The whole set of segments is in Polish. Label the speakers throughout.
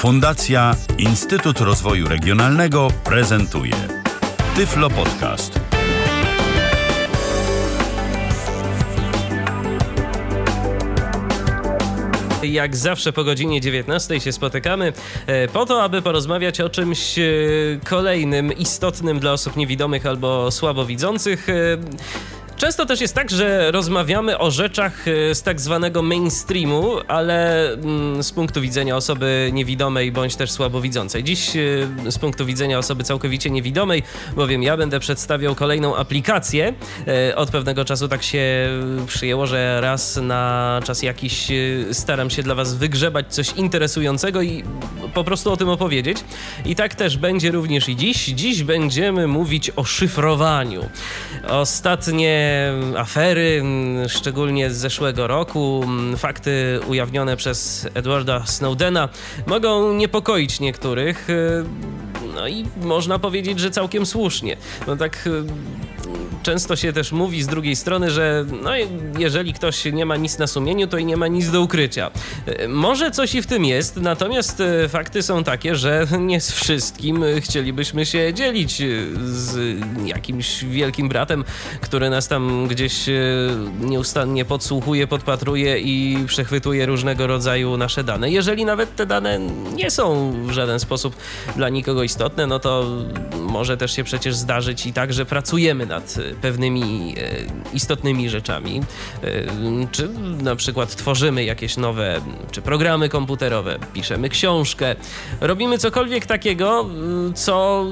Speaker 1: Fundacja Instytut Rozwoju Regionalnego prezentuje Tyflo Podcast.
Speaker 2: Jak zawsze po godzinie 19 się spotykamy e, po to, aby porozmawiać o czymś e, kolejnym, istotnym dla osób niewidomych albo słabowidzących. Często też jest tak, że rozmawiamy o rzeczach e, z tak zwanego mainstreamu, ale mm, z punktu widzenia osoby niewidomej bądź też słabowidzącej. Dziś e, z punktu widzenia osoby całkowicie niewidomej, bowiem ja będę przedstawiał kolejną aplikację. E, od pewnego czasu tak się przyjęło, że raz na czas jakiś staram się dla Was wygrzebać coś interesującego i po prostu o tym opowiedzieć. I tak też będzie również i dziś. Dziś będziemy mówić o szyfrowaniu. Ostatnie afery, szczególnie z zeszłego roku, fakty ujawnione przez Edwarda Snowdena mogą niepokoić niektórych. No i można powiedzieć, że całkiem słusznie. No tak często się też mówi z drugiej strony, że no, jeżeli ktoś nie ma nic na sumieniu, to i nie ma nic do ukrycia. Może coś i w tym jest, natomiast e, fakty są takie, że nie z wszystkim chcielibyśmy się dzielić z jakimś wielkim bratem, który nas tam gdzieś e, nieustannie podsłuchuje, podpatruje i przechwytuje różnego rodzaju nasze dane. Jeżeli nawet te dane nie są w żaden sposób dla nikogo istotne, no to może też się przecież zdarzyć i tak, że pracujemy nad pewnymi e, istotnymi rzeczami, e, czy na przykład tworzymy jakieś nowe, czy programy komputerowe, piszemy książkę, robimy cokolwiek takiego, co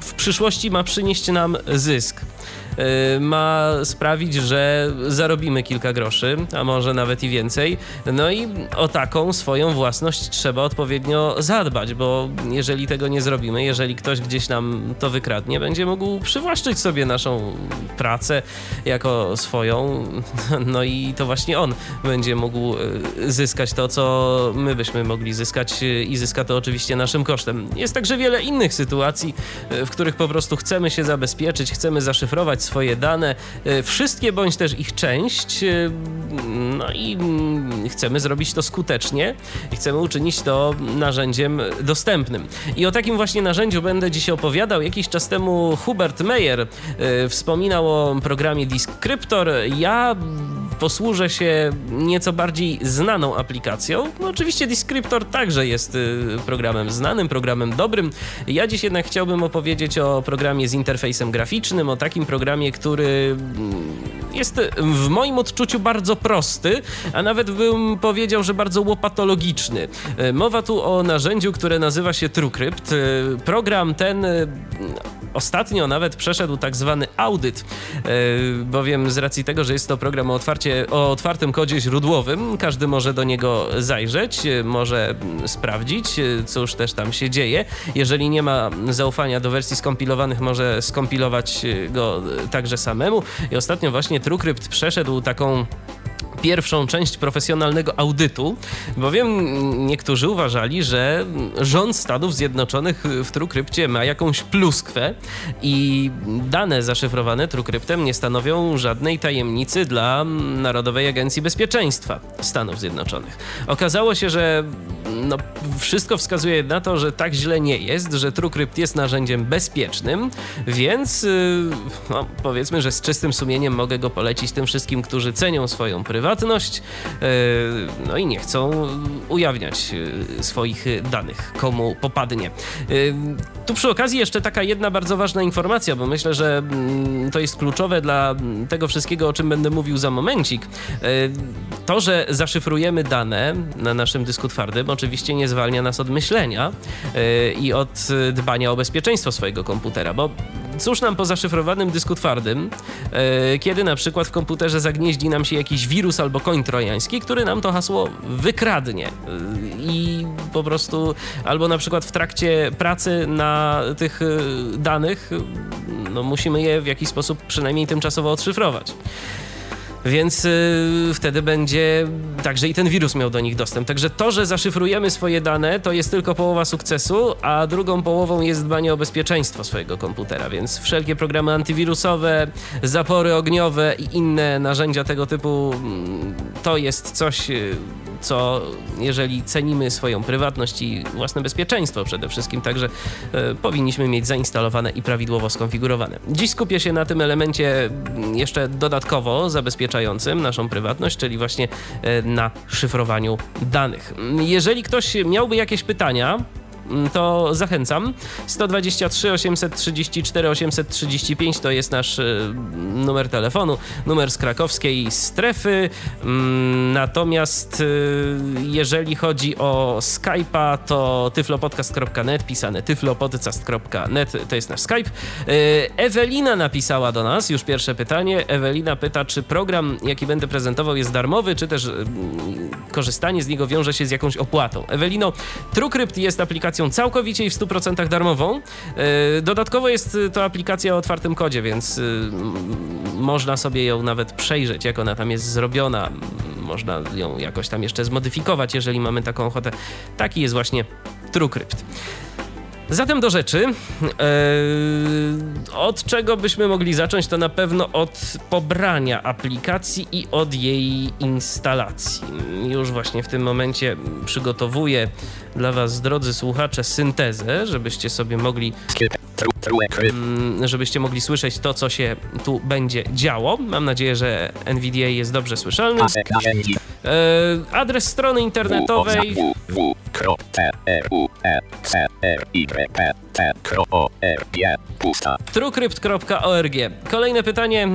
Speaker 2: w przyszłości ma przynieść nam zysk. Y, ma sprawić, że zarobimy kilka groszy, a może nawet i więcej. No i o taką swoją własność trzeba odpowiednio zadbać, bo jeżeli tego nie zrobimy, jeżeli ktoś gdzieś nam to wykradnie, będzie mógł przywłaszczyć sobie naszą pracę jako swoją, no i to właśnie on będzie mógł y, zyskać to, co my byśmy mogli zyskać y, i zyska to oczywiście naszym kosztem. Jest także wiele innych sytuacji, w których po prostu chcemy się zabezpieczyć, chcemy zaszyfrować swoje dane, e, wszystkie bądź też ich część. E, no i mm, chcemy zrobić to skutecznie i chcemy uczynić to narzędziem dostępnym. I o takim właśnie narzędziu będę dziś opowiadał. Jakiś czas temu Hubert Meyer e, wspominał o programie Descriptor. Ja posłużę się nieco bardziej znaną aplikacją. No, oczywiście Descriptor także jest programem znanym, programem dobrym. Ja dziś jednak chciałbym opowiedzieć o programie z interfejsem graficznym, o takim programie, który mm, jest w moim odczuciu bardzo prosty, a nawet bym powiedział, że bardzo łopatologiczny. E, mowa tu o narzędziu, które nazywa się TrueCrypt. E, program ten ostatnio nawet przeszedł tak zwany audyt, bowiem z racji tego, że jest to program o, otwarcie, o otwartym kodzie źródłowym, każdy może do niego zajrzeć, może sprawdzić, cóż też tam się dzieje. Jeżeli nie ma zaufania do wersji skompilowanych, może skompilować go także samemu. I ostatnio właśnie TrueCrypt przeszedł taką pierwszą część profesjonalnego audytu, bowiem niektórzy uważali, że rząd Stanów Zjednoczonych w TrueCrypcie ma jakąś pluskwę i dane zaszyfrowane TrueCryptem nie stanowią żadnej tajemnicy dla Narodowej Agencji Bezpieczeństwa Stanów Zjednoczonych. Okazało się, że no, wszystko wskazuje na to, że tak źle nie jest, że TrueCrypt jest narzędziem bezpiecznym, więc y, no, powiedzmy, że z czystym sumieniem mogę go polecić tym wszystkim, którzy cenią swoją prywatność prywatność, e, no i nie chcą ujawniać e, swoich danych, komu popadnie. E, tu przy okazji jeszcze taka jedna bardzo ważna informacja, bo myślę, że mm, to jest kluczowe dla tego wszystkiego, o czym będę mówił za momencik. To, że zaszyfrujemy dane na naszym dysku twardym, oczywiście nie zwalnia nas od myślenia i od dbania o bezpieczeństwo swojego komputera, bo cóż nam po zaszyfrowanym dysku twardym, kiedy na przykład w komputerze zagnieździ nam się jakiś wirus albo koń trojański, który nam to hasło wykradnie. I po prostu albo na przykład w trakcie pracy na tych y, danych no, musimy je w jakiś sposób przynajmniej tymczasowo odszyfrować więc y, wtedy będzie także i ten wirus miał do nich dostęp. Także to, że zaszyfrujemy swoje dane, to jest tylko połowa sukcesu, a drugą połową jest dbanie o bezpieczeństwo swojego komputera, więc wszelkie programy antywirusowe, zapory ogniowe i inne narzędzia tego typu mm, to jest coś, y, co jeżeli cenimy swoją prywatność i własne bezpieczeństwo przede wszystkim, także e, powinniśmy mieć zainstalowane i prawidłowo skonfigurowane. Dziś skupię się na tym elemencie jeszcze dodatkowo zabezpieczającym naszą prywatność, czyli właśnie e, na szyfrowaniu danych. Jeżeli ktoś miałby jakieś pytania, Mm, to zachęcam. 123 834 835 to jest nasz y, numer telefonu, numer z krakowskiej strefy. Mm, natomiast y, jeżeli chodzi o Skype'a, to tyflopodcast.net, pisane tyflopodcast.net to jest nasz Skype. Y, Ewelina napisała do nas już pierwsze pytanie. Ewelina pyta, czy program, jaki będę prezentował, jest darmowy, czy też korzystanie z niego wiąże się z jakąś opłatą. Ewelino, TrueCrypt jest aplikacją aplikacją całkowicie i w 100% darmową. E, dodatkowo jest to aplikacja o otwartym kodzie, więc y, można sobie ją nawet przejrzeć, jak ona tam jest zrobiona. Można ją jakoś tam jeszcze zmodyfikować, jeżeli mamy taką ochotę. Taki jest właśnie TrueCrypt. Zatem do rzeczy. Eee, od czego byśmy mogli zacząć? To na pewno od pobrania aplikacji i od jej instalacji. Już właśnie w tym momencie przygotowuję dla Was, drodzy słuchacze, syntezę, żebyście sobie mogli mm, żebyście mogli słyszeć to, co się tu będzie działo. Mam nadzieję, że NVDA jest dobrze słyszalny. E, adres strony internetowej Kropce, R, e, U, E, C, R, Y, P truecrypt.org Kolejne pytanie,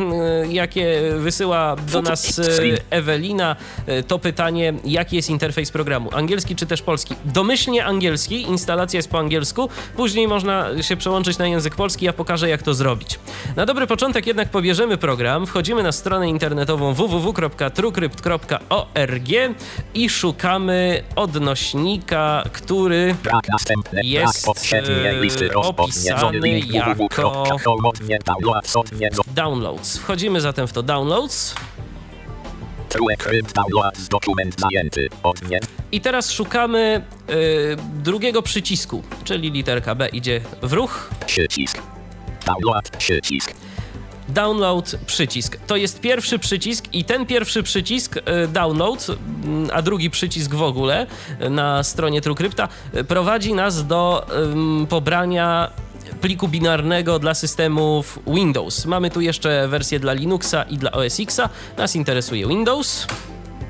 Speaker 2: jakie wysyła do nas e, Ewelina, e, to pytanie, jaki jest interfejs programu? Angielski czy też polski? Domyślnie angielski, instalacja jest po angielsku, później można się przełączyć na język polski, ja pokażę jak to zrobić. Na dobry początek jednak pobierzemy program, wchodzimy na stronę internetową www.truecrypt.org i szukamy odnośnika, który jest e, opisany jako downloads. Wchodzimy zatem w to downloads. I teraz szukamy y, drugiego przycisku, czyli literka B idzie w ruch. Przycisk. Download, przycisk download przycisk. To jest pierwszy przycisk i ten pierwszy przycisk e, download, mm, a drugi przycisk w ogóle e, na stronie TrueCrypta e, prowadzi nas do um, pobrania pliku binarnego dla systemów Windows. Mamy tu jeszcze wersję dla Linuxa i dla OS Xa. Nas interesuje Windows.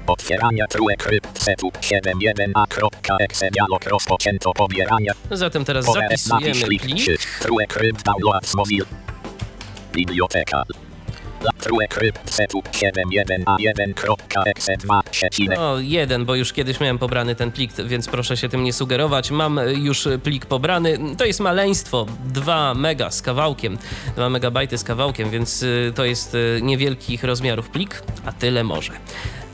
Speaker 2: Otwierania TrueCrypt setup 7.1a.exe dialog rozpoczęto pobierania. Zatem teraz zapisujemy plik. TrueCrypt download Mozilla. Biblioteka. No, jeden, bo już kiedyś miałem pobrany ten plik, więc proszę się tym nie sugerować. Mam już plik pobrany. To jest maleństwo, 2 mega z kawałkiem, 2 megabajty z kawałkiem, więc y, to jest y, niewielkich rozmiarów plik, a tyle może.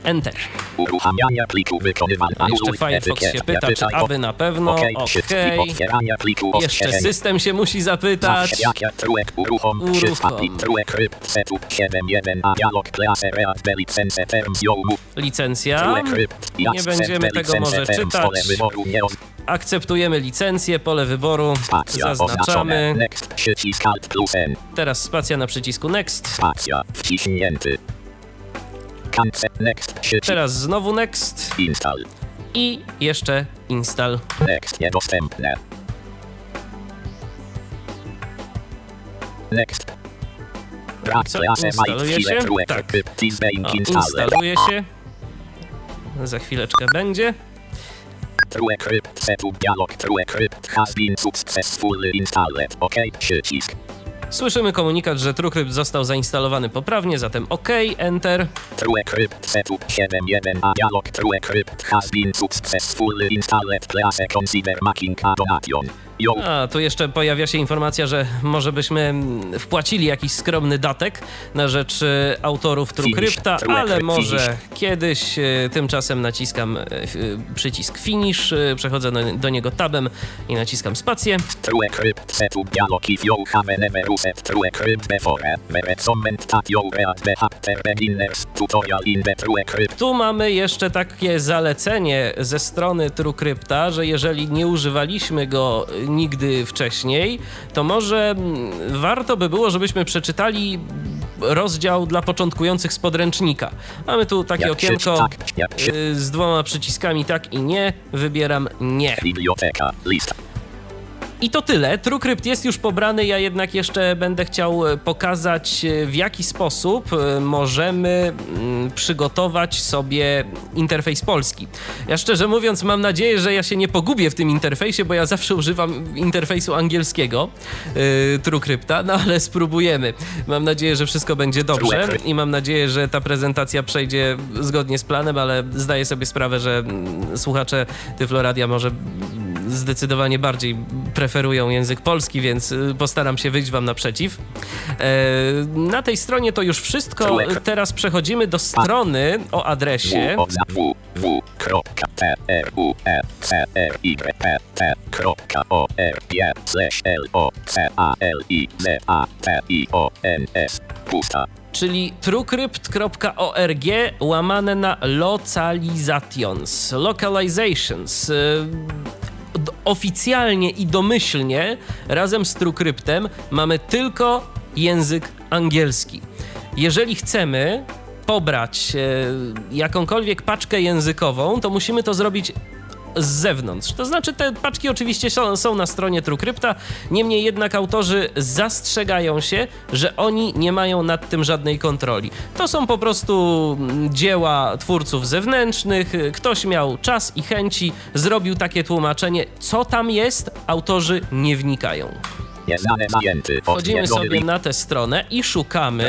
Speaker 2: Enter. Uruchamiania pliku wykonywania. Jeszcze Firefox się pyta, czy aby na pewno. OK. Jeszcze system się musi zapytać. Uruchom. Licencja. Nie będziemy tego może czytać. Akceptujemy licencję, pole wyboru. Zaznaczamy. Teraz spacja na przycisku Next. Spacja wciśnięty. Next. Teraz znowu next. Install. I jeszcze install. Next niedostępne. Next. Co? Instaluje się? Tak. O, instaluje się. Za chwileczkę będzie. TrueCrypt setup dialog TrueCrypt has been successfully installed. OK, przycisk. Słyszymy komunikat, że TrueCrypt został zainstalowany poprawnie, zatem OK, Enter. TrueCrypt setup 7.1 a dialog TrueCrypt has been successfully installed. Please consider making a donation. A, tu jeszcze pojawia się informacja, że może byśmy wpłacili jakiś skromny datek na rzecz e, autorów TrueCrypta, ale może kiedyś. E, tymczasem naciskam e, przycisk Finish, przechodzę do, niego tabem i naciskam spację. TrueCrypt setup dialog if you have never used TrueCrypt before. We recommend that you read the Hacker Beginners tutorial in the TrueCrypt. Tu mamy jeszcze takie zalecenie ze strony TrueCrypta, że jeżeli nie używaliśmy go nigdy wcześniej, to może warto by było, żebyśmy przeczytali rozdział dla początkujących z podręcznika. Mamy tu takie
Speaker 3: Jak
Speaker 2: okienko
Speaker 3: tak, jak
Speaker 2: y, z dwoma przyciskami tak i nie. Wybieram nie.
Speaker 3: Biblioteka. Lista.
Speaker 2: I to tyle. TrueCrypt jest już pobrany, ja jednak jeszcze będę chciał e, pokazać, e, w jaki sposób e, możemy mm, przygotować sobie interfejs polski. Ja szczerze mówiąc mam nadzieję, że ja się nie pogubię w tym interfejsie, bo ja zawsze używam interfejsu angielskiego yy, TrueCrypta, no ale spróbujemy. Mam nadzieję, że wszystko będzie dobrze i mam nadzieję, że ta prezentacja przejdzie zgodnie z planem, ale zdaję sobie sprawę, że mm, słuchacze Tyfloradia może zdecydowanie bardziej preferują język polski, więc y, postaram się wyjść wam naprzeciw. E, Na tej stronie to już wszystko. Teraz przechodzimy do strony o adresie
Speaker 3: W, o, za, w, w, kropka, t, r, u, e, c, r, y, p, t, kropka, o, r, g, slash, l, o, c, a, l, i, z, a, t, i, o, n, s, pusta.
Speaker 2: czyli truecrypt.org łamane na localizations, localizations. Oficjalnie i domyślnie razem z TrueCryptem mamy tylko język angielski. Jeżeli chcemy pobrać e, jakąkolwiek paczkę językową, to musimy to zrobić z zewnątrz. To znaczy, te paczki oczywiście są, są na stronie TrueCrypta, niemniej jednak autorzy zastrzegają się, że oni nie mają nad tym żadnej kontroli. To są po prostu mm, dzieła twórców zewnętrznych, ktoś miał czas i chęci, zrobił takie tłumaczenie. Co tam jest, autorzy nie wnikają. Wchodzimy sobie na tę stronę i szukamy,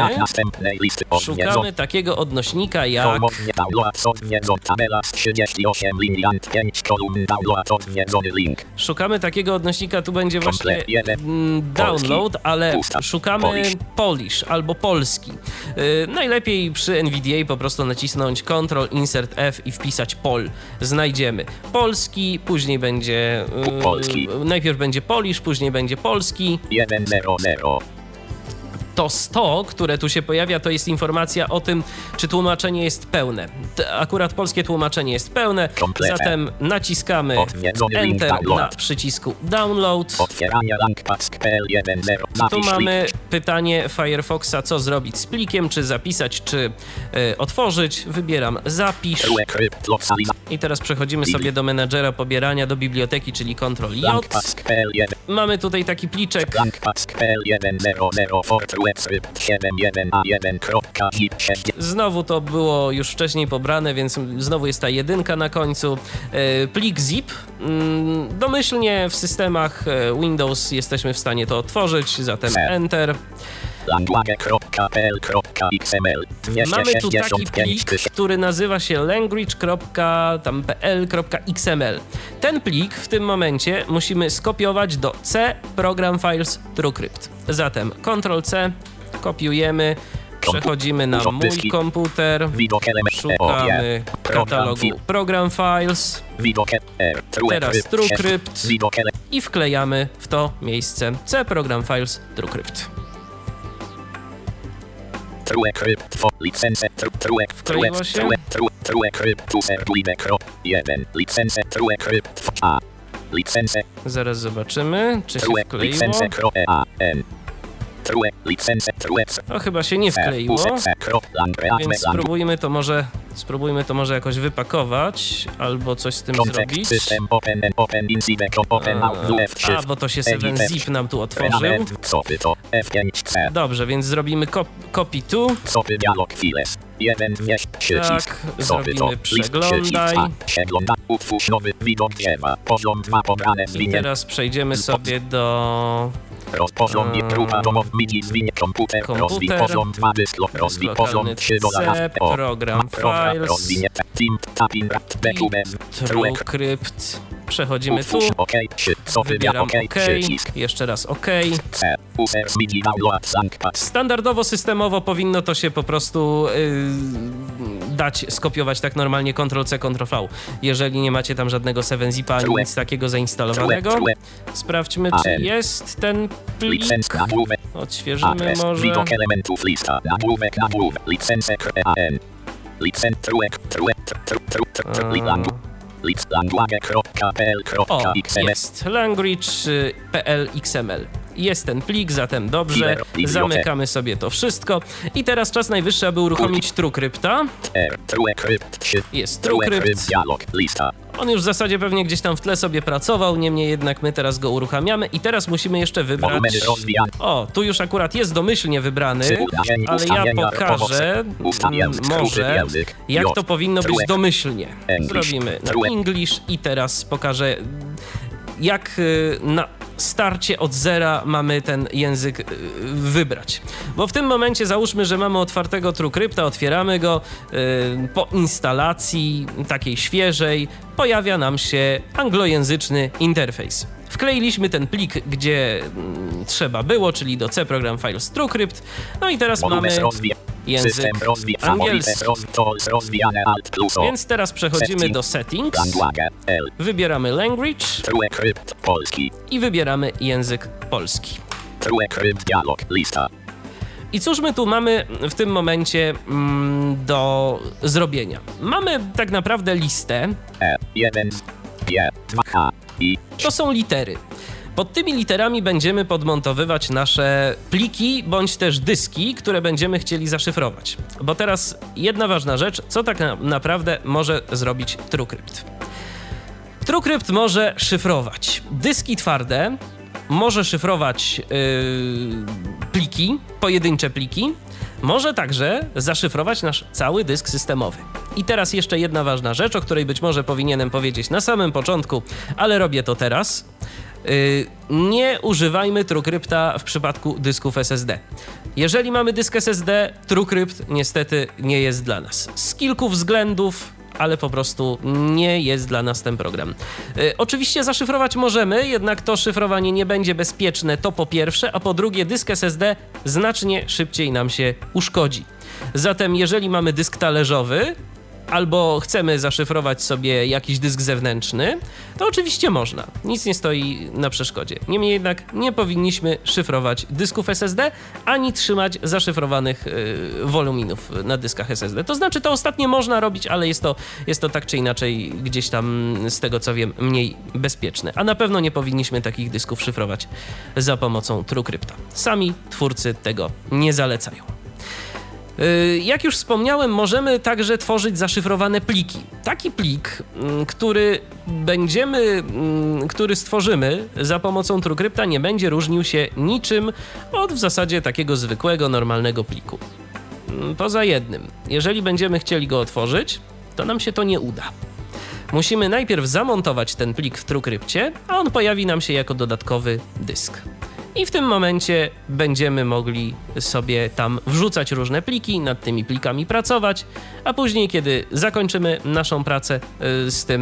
Speaker 2: szukamy takiego odnośnika jak
Speaker 3: Ponownie download odwiedzony. Tabela z 38 linii and 5 kolumn download odwiedzony link.
Speaker 2: Szukamy takiego odnośnika, tu będzie właśnie mm, download, ale szukamy
Speaker 3: Polish.
Speaker 2: Albo polski. Yy, najlepiej przy NVDA po prostu nacisnąć Ctrl Insert F i wpisać pol. Znajdziemy polski, później będzie
Speaker 3: Polski.
Speaker 2: najpierw będzie Polish, później będzie polski.
Speaker 3: 100.
Speaker 2: To 100, które tu się pojawia, to jest informacja o tym, czy tłumaczenie jest pełne. Akurat polskie tłumaczenie jest pełne, zatem naciskamy Enter na przycisku Download.
Speaker 3: Otwieranie lankpask.pl 1.0.
Speaker 2: Tu mamy pytanie Firefoxa, co zrobić z plikiem, czy zapisać, czy e, otworzyć. Wybieram zapisz i teraz przechodzimy sobie do menadżera pobierania do biblioteki, czyli Ctrl J.
Speaker 3: Lankpask.pl 1.
Speaker 2: Mamy tutaj taki pliczek,
Speaker 3: Lankpask.pl 1.0.0 for TrueCrypt 7.1a1.zip 6.
Speaker 2: Znowu to było już wcześniej pobrane, więc znowu jest ta jedynka na końcu. E, Plik zip. Mm, Domyślnie w systemach e, Windows jesteśmy w stanie to otworzyć, zatem Enter.
Speaker 3: language.pl.xml
Speaker 2: Mamy tu taki
Speaker 3: 265
Speaker 2: plik, który nazywa się language.pl.xml. Ten plik w tym momencie musimy skopiować do C Program Files TrueCrypt. Zatem Ctrl-C, kopiujemy, przechodzimy na mój komputer,
Speaker 3: element
Speaker 2: szukamy katalogu. Program Files
Speaker 3: R
Speaker 2: Teraz TrueCrypt. I wklejamy w to miejsce C Program Files TrueCrypt.
Speaker 3: TrueCrypt for licence tru- True
Speaker 2: Wkleiło się?
Speaker 3: True True TrueCrypt user guide krop 1 licence TrueCrypt for A licence
Speaker 2: Zaraz zobaczymy, czy się
Speaker 3: True
Speaker 2: wkleiło.
Speaker 3: licence krop A N True licence True
Speaker 2: O, chyba się nie wkleiło. Więc spróbujmy to może, spróbujmy to może jakoś wypakować, albo coś z tym zrobić. A,
Speaker 3: shift
Speaker 2: bo to się
Speaker 3: edit
Speaker 2: 7zip nam tu otworzył.
Speaker 3: Element copy to F5C
Speaker 2: Dobrze, więc zrobimy kop copy tu.
Speaker 3: Copy dialog files 1 wieś przycisk
Speaker 2: Tak,
Speaker 3: to
Speaker 2: zrobimy przeglądaj.
Speaker 3: przycisk A Przegląda utwórz nowy widok drzewa Poziom 2 pobrane
Speaker 2: I teraz przejdziemy sobie do
Speaker 3: Rozpoziom nie próba domov midi zwinie komputer Rozwij poziom 2 dysk lo- Rozwij poziom 3 dolara O,
Speaker 2: program files.
Speaker 3: rozwinie Team tapping rat Bekubem
Speaker 2: TrueCrypt. Przechodzimy tu. Wybieram
Speaker 3: OK
Speaker 2: Jeszcze raz OK. Standardowo, systemowo powinno to się po prostu yy, dać skopiować tak normalnie Ctrl-C, Ctrl-V. Jeżeli nie macie tam żadnego 7-zipa ani nic takiego zainstalowanego. Sprawdźmy, czy jest ten plik. Odświeżymy może.
Speaker 3: Widok elementów lista Nagłówek nagłówek truek truek XML.
Speaker 2: jest ten plik, zatem dobrze. Zamykamy sobie to wszystko. I teraz czas najwyższy, aby uruchomić TrueCrypta. Jest
Speaker 3: TrueCrypt.
Speaker 2: On już w zasadzie pewnie gdzieś tam w tle sobie pracował, niemniej jednak my teraz go uruchamiamy i teraz musimy jeszcze wybrać... O, tu już akurat jest domyślnie wybrany, ale ja pokażę może, jak to powinno być domyślnie. Zrobimy na. English i teraz pokażę, jak y, na starcie od zera mamy ten język y, wybrać. Bo w tym momencie załóżmy, że mamy otwartego TrueCrypta, otwieramy go, y, po instalacji takiej świeżej pojawia nam się anglojęzyczny interfejs. Wkleiliśmy ten plik, gdzie mm, trzeba było, czyli do C program files TrueCrypt. No i teraz mamy język angielski. Więc teraz przechodzimy do settings, wybieramy language i wybieramy język polski.
Speaker 3: TrueCrypt. Dialog. Lista.
Speaker 2: I cóż my tu mamy w tym momencie mm, do zrobienia? Mamy tak naprawdę listę,
Speaker 3: E. 1. G. 2.
Speaker 2: To są litery. Pod tymi literami będziemy podmontowywać nasze pliki bądź też dyski, które będziemy chcieli zaszyfrować. Bo teraz jedna ważna rzecz, co tak na naprawdę może zrobić TrueCrypt. TrueCrypt może szyfrować dyski twarde, może szyfrować yy, pliki, pojedyncze pliki, może także zaszyfrować nasz cały dysk systemowy. I teraz jeszcze jedna ważna rzecz, o której być może powinienem powiedzieć na samym początku, ale robię to teraz. Yy, nie używajmy TrueCrypta w przypadku dysków SSD. Jeżeli mamy dysk SSD, TrueCrypt niestety nie jest dla nas. Z kilku względów, ale po prostu nie jest dla nas ten program. Y, oczywiście zaszyfrować możemy, jednak to szyfrowanie nie będzie bezpieczne, to po pierwsze, a po drugie dysk SSD znacznie szybciej nam się uszkodzi. Zatem jeżeli mamy dysk talerzowy, albo chcemy zaszyfrować sobie jakiś dysk zewnętrzny, to oczywiście można. Nic nie stoi na przeszkodzie. Niemniej jednak nie powinniśmy szyfrować dysków SSD, ani trzymać zaszyfrowanych yy, woluminów na dyskach SSD. To znaczy, to ostatnie można robić, ale jest to, jest to tak czy inaczej gdzieś tam, z tego co wiem, mniej bezpieczne. A na pewno nie powinniśmy takich dysków szyfrować za pomocą TrueCrypta. Sami twórcy tego nie zalecają. Y, Jak już wspomniałem, możemy także tworzyć zaszyfrowane pliki. Taki plik, mm, który będziemy, mm, który stworzymy za pomocą TrueCrypta nie będzie różnił się niczym od w zasadzie takiego zwykłego, normalnego pliku. Mm, Poza jednym, jeżeli będziemy chcieli go otworzyć, to nam się to nie uda. Musimy najpierw zamontować ten plik w TrueCrypcie, a on pojawi nam się jako dodatkowy dysk. I w tym momencie będziemy mogli sobie tam wrzucać różne pliki, nad tymi plikami pracować, a później, kiedy zakończymy naszą pracę y, z tym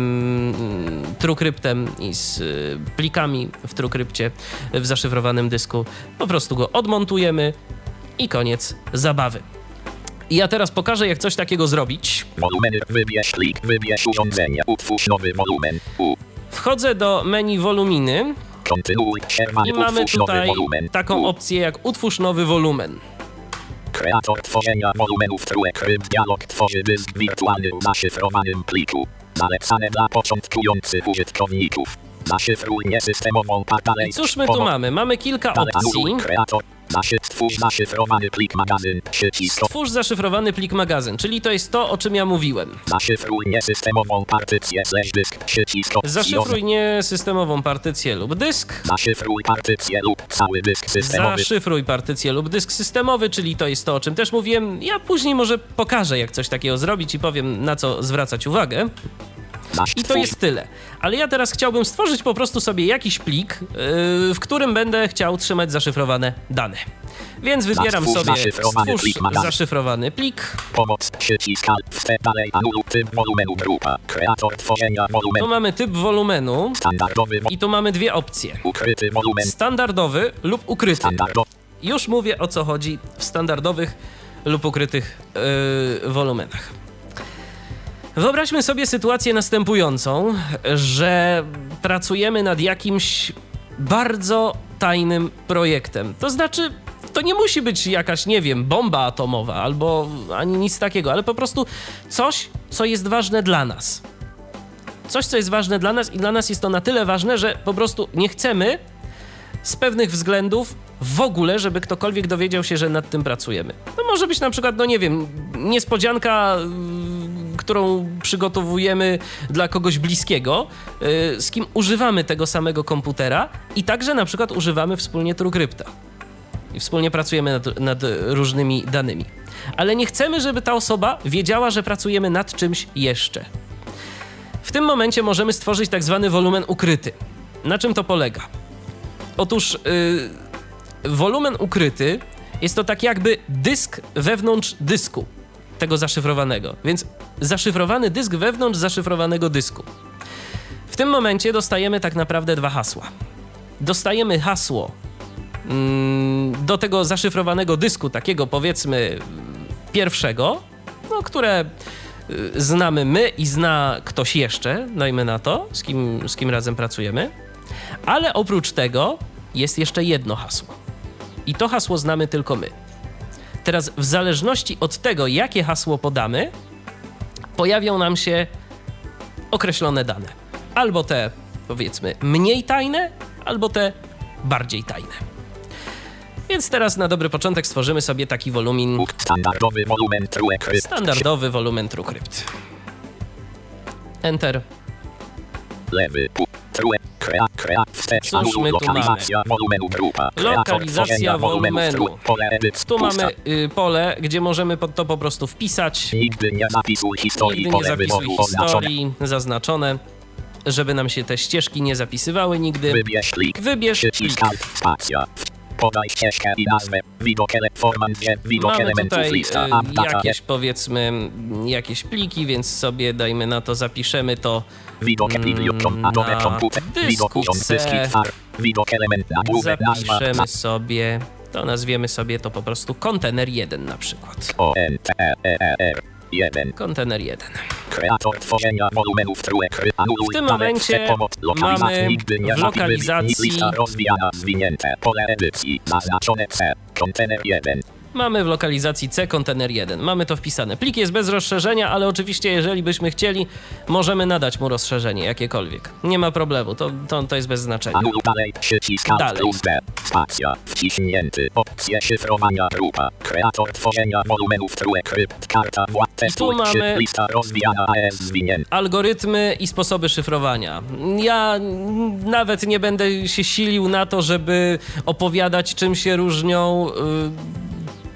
Speaker 2: mm, TrueCryptem i z y, plikami w TrueCrypcie w zaszyfrowanym dysku, po prostu go odmontujemy i koniec zabawy. I ja teraz pokażę, jak coś takiego zrobić.
Speaker 3: Wolumeny. Wybierz plik. Wybierz urządzenia. Utwórz nowy wolumen. U.
Speaker 2: Wchodzę do menu woluminy
Speaker 3: Kontynuuj.
Speaker 2: I mamy
Speaker 3: Utwórz nowy
Speaker 2: tutaj
Speaker 3: wolumen.
Speaker 2: taką opcję jak utwórz nowy wolumen.
Speaker 3: Kreator tworzenia wolumenów TrueCrypt Dialog tworzy dysk wirtualny w zaszyfrowanym pliku. Zalecane dla początkujących użytkowników. Zaszyfruj niesystemową.
Speaker 2: I cóż my tu mamy? Mamy kilka opcji.
Speaker 3: kreator. Stwórz zaszyfrowany plik magazyn. Przycisk.
Speaker 2: Stwórz zaszyfrowany plik magazyn, czyli to jest to, o czym ja mówiłem.
Speaker 3: Zaszyfruj niesystemową partycję slash dysk. Przycisk.
Speaker 2: Zaszyfruj niesystemową partycję lub dysk.
Speaker 3: Zaszyfruj partycję lub cały dysk systemowy.
Speaker 2: Zaszyfruj partycję lub dysk systemowy, czyli to jest to, o czym też mówiłem. Ja później może pokażę, jak coś takiego zrobić i powiem, na co zwracać uwagę. I to jest tyle. Ale ja teraz chciałbym stworzyć po prostu sobie jakiś plik, yy, w którym będę chciał trzymać zaszyfrowane dane. Więc wybieram
Speaker 3: Stwórz
Speaker 2: sobie
Speaker 3: zaszyfrowany
Speaker 2: stwórz
Speaker 3: plik
Speaker 2: zaszyfrowany plik.
Speaker 3: Pomoc. Przycisk. Alt. Wstęp dalej anuluj typ wolumenu grupa. Kreator tworzenia
Speaker 2: Tu
Speaker 3: wolumenu.
Speaker 2: mamy typ wolumenu
Speaker 3: Standardowy.
Speaker 2: i tu mamy dwie opcje.
Speaker 3: Ukryty wolumen.
Speaker 2: Standardowy lub ukryty.
Speaker 3: Standardowy.
Speaker 2: Już mówię o co chodzi w standardowych lub ukrytych yy, wolumenach. Wyobraźmy sobie sytuację następującą, że pracujemy nad jakimś bardzo tajnym projektem. To znaczy, to nie musi być jakaś, nie wiem, bomba atomowa albo ani nic takiego, ale po prostu coś, co jest ważne dla nas. Coś, co jest ważne dla nas i dla nas jest to na tyle ważne, że po prostu nie chcemy, z pewnych względów w ogóle, żeby ktokolwiek dowiedział się, że nad tym pracujemy. To może być na przykład, no nie wiem, niespodzianka, którą przygotowujemy dla kogoś bliskiego, y, z kim używamy tego samego komputera i także na przykład używamy wspólnie TrueCrypta. I wspólnie pracujemy nad, nad różnymi danymi. Ale nie chcemy, żeby ta osoba wiedziała, że pracujemy nad czymś jeszcze. W tym momencie możemy stworzyć tak zwany wolumen ukryty. Na czym to polega? Otóż yy, wolumen ukryty jest to tak jakby dysk wewnątrz dysku tego zaszyfrowanego. Więc zaszyfrowany dysk wewnątrz zaszyfrowanego dysku. W tym momencie dostajemy tak naprawdę dwa hasła. Dostajemy hasło mm, do tego zaszyfrowanego dysku, takiego powiedzmy pierwszego, no, które y, znamy my i zna ktoś jeszcze, dajmy na to, z kim, z kim razem pracujemy. Ale oprócz tego jest jeszcze jedno hasło. I to hasło znamy tylko my. Teraz, w zależności od tego, jakie hasło podamy, pojawią nam się określone dane. Albo te, powiedzmy, mniej tajne, albo te bardziej tajne. Więc teraz na dobry początek stworzymy sobie taki wolumin,
Speaker 3: Standardowy wolumen TrueCrypt.
Speaker 2: standardowy wolumen TrueCrypt. Enter.
Speaker 3: Lewy. True. Crea. Crea. Wstecz.
Speaker 2: Tu
Speaker 3: Lokalizacja wolumenu grupa.
Speaker 2: Lokalizacja wolumenu.
Speaker 3: Pole.
Speaker 2: Tu mamy y, pole, gdzie możemy to po prostu wpisać.
Speaker 3: Nigdy nie zapisuj historii.
Speaker 2: Nigdy nie
Speaker 3: Pole
Speaker 2: zapisuj historii, zaznaczone, żeby nam się te ścieżki nie zapisywały nigdy.
Speaker 3: Wybierz plik.
Speaker 2: Wybierz.
Speaker 3: Alt. Spacja. Podaj ścieżkę i nazwę. Widok Widok
Speaker 2: Mamy
Speaker 3: elementów
Speaker 2: tutaj
Speaker 3: lista.
Speaker 2: y, jakieś powiedzmy jakieś pliki, więc sobie dajmy na to, zapiszemy to
Speaker 3: Widok
Speaker 2: mm.
Speaker 3: Adobe
Speaker 2: na
Speaker 3: komputer. Widok urząd. Dyski twar. Widok element. Nagłówek. Nazwa.
Speaker 2: zapiszemy sobie, to nazwiemy sobie to po prostu kontener 1 na przykład.
Speaker 3: E E. 1.
Speaker 2: Kontener 1.
Speaker 3: Kreator tworzenia wolumenów. Anuluj
Speaker 2: W tym momencie mamy
Speaker 3: nigdy nie
Speaker 2: w lokalizacji-
Speaker 3: Lista rozwijana. Zwinięte. Pole edycji. Zaznaczone C. Kontener 1.
Speaker 2: Mamy w lokalizacji C kontener 1. Mamy to wpisane. Plik jest bez rozszerzenia, ale oczywiście jeżeli byśmy chcieli, możemy nadać mu rozszerzenie jakiekolwiek. Nie ma problemu, to, to, to jest bez znaczenia.
Speaker 3: Dalej. Przycisk Alt
Speaker 2: Dalej.
Speaker 3: plus D. Spacja. Wciśnięty. Opcje szyfrowania grupa. Kreator tworzenia wolumenów TrueCrypt. Karta władz. Testuj.
Speaker 2: mamy-
Speaker 3: Trzy. Lista rozwijana AES zwinięta.
Speaker 2: Algorytmy i sposoby szyfrowania. Ja nawet nie będę się silił na to, żeby opowiadać, czym się różnią. y,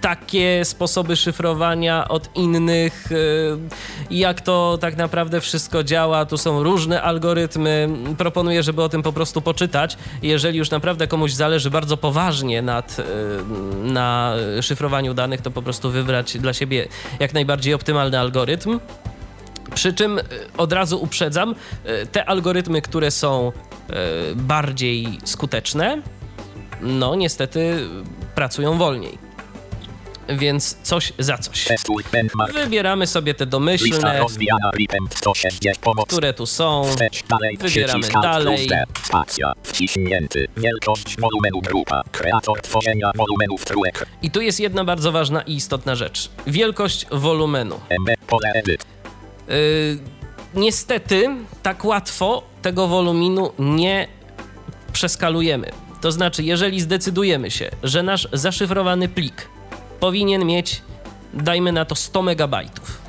Speaker 2: takie sposoby szyfrowania od innych, y, jak to tak naprawdę wszystko działa. Tu są różne algorytmy. Proponuję, żeby o tym po prostu poczytać. Jeżeli już naprawdę komuś zależy bardzo poważnie nad, y, na szyfrowaniu danych, to po prostu wybrać dla siebie jak najbardziej optymalny algorytm. Przy czym y, od razu uprzedzam, te algorytmy, które są bardziej skuteczne, no niestety pracują wolniej. Więc coś za coś. Wybieramy sobie te domyślne,
Speaker 3: rozwijana. RIPEM 160. Pomoc.
Speaker 2: które tu są. Wybieramy dalej. I tu jest jedna bardzo ważna i istotna rzecz. Wielkość wolumenu. Yy, niestety, tak łatwo tego woluminu nie przeskalujemy. To znaczy, jeżeli zdecydujemy się, że nasz zaszyfrowany plik powinien mieć, dajmy na to 100 megabajtów,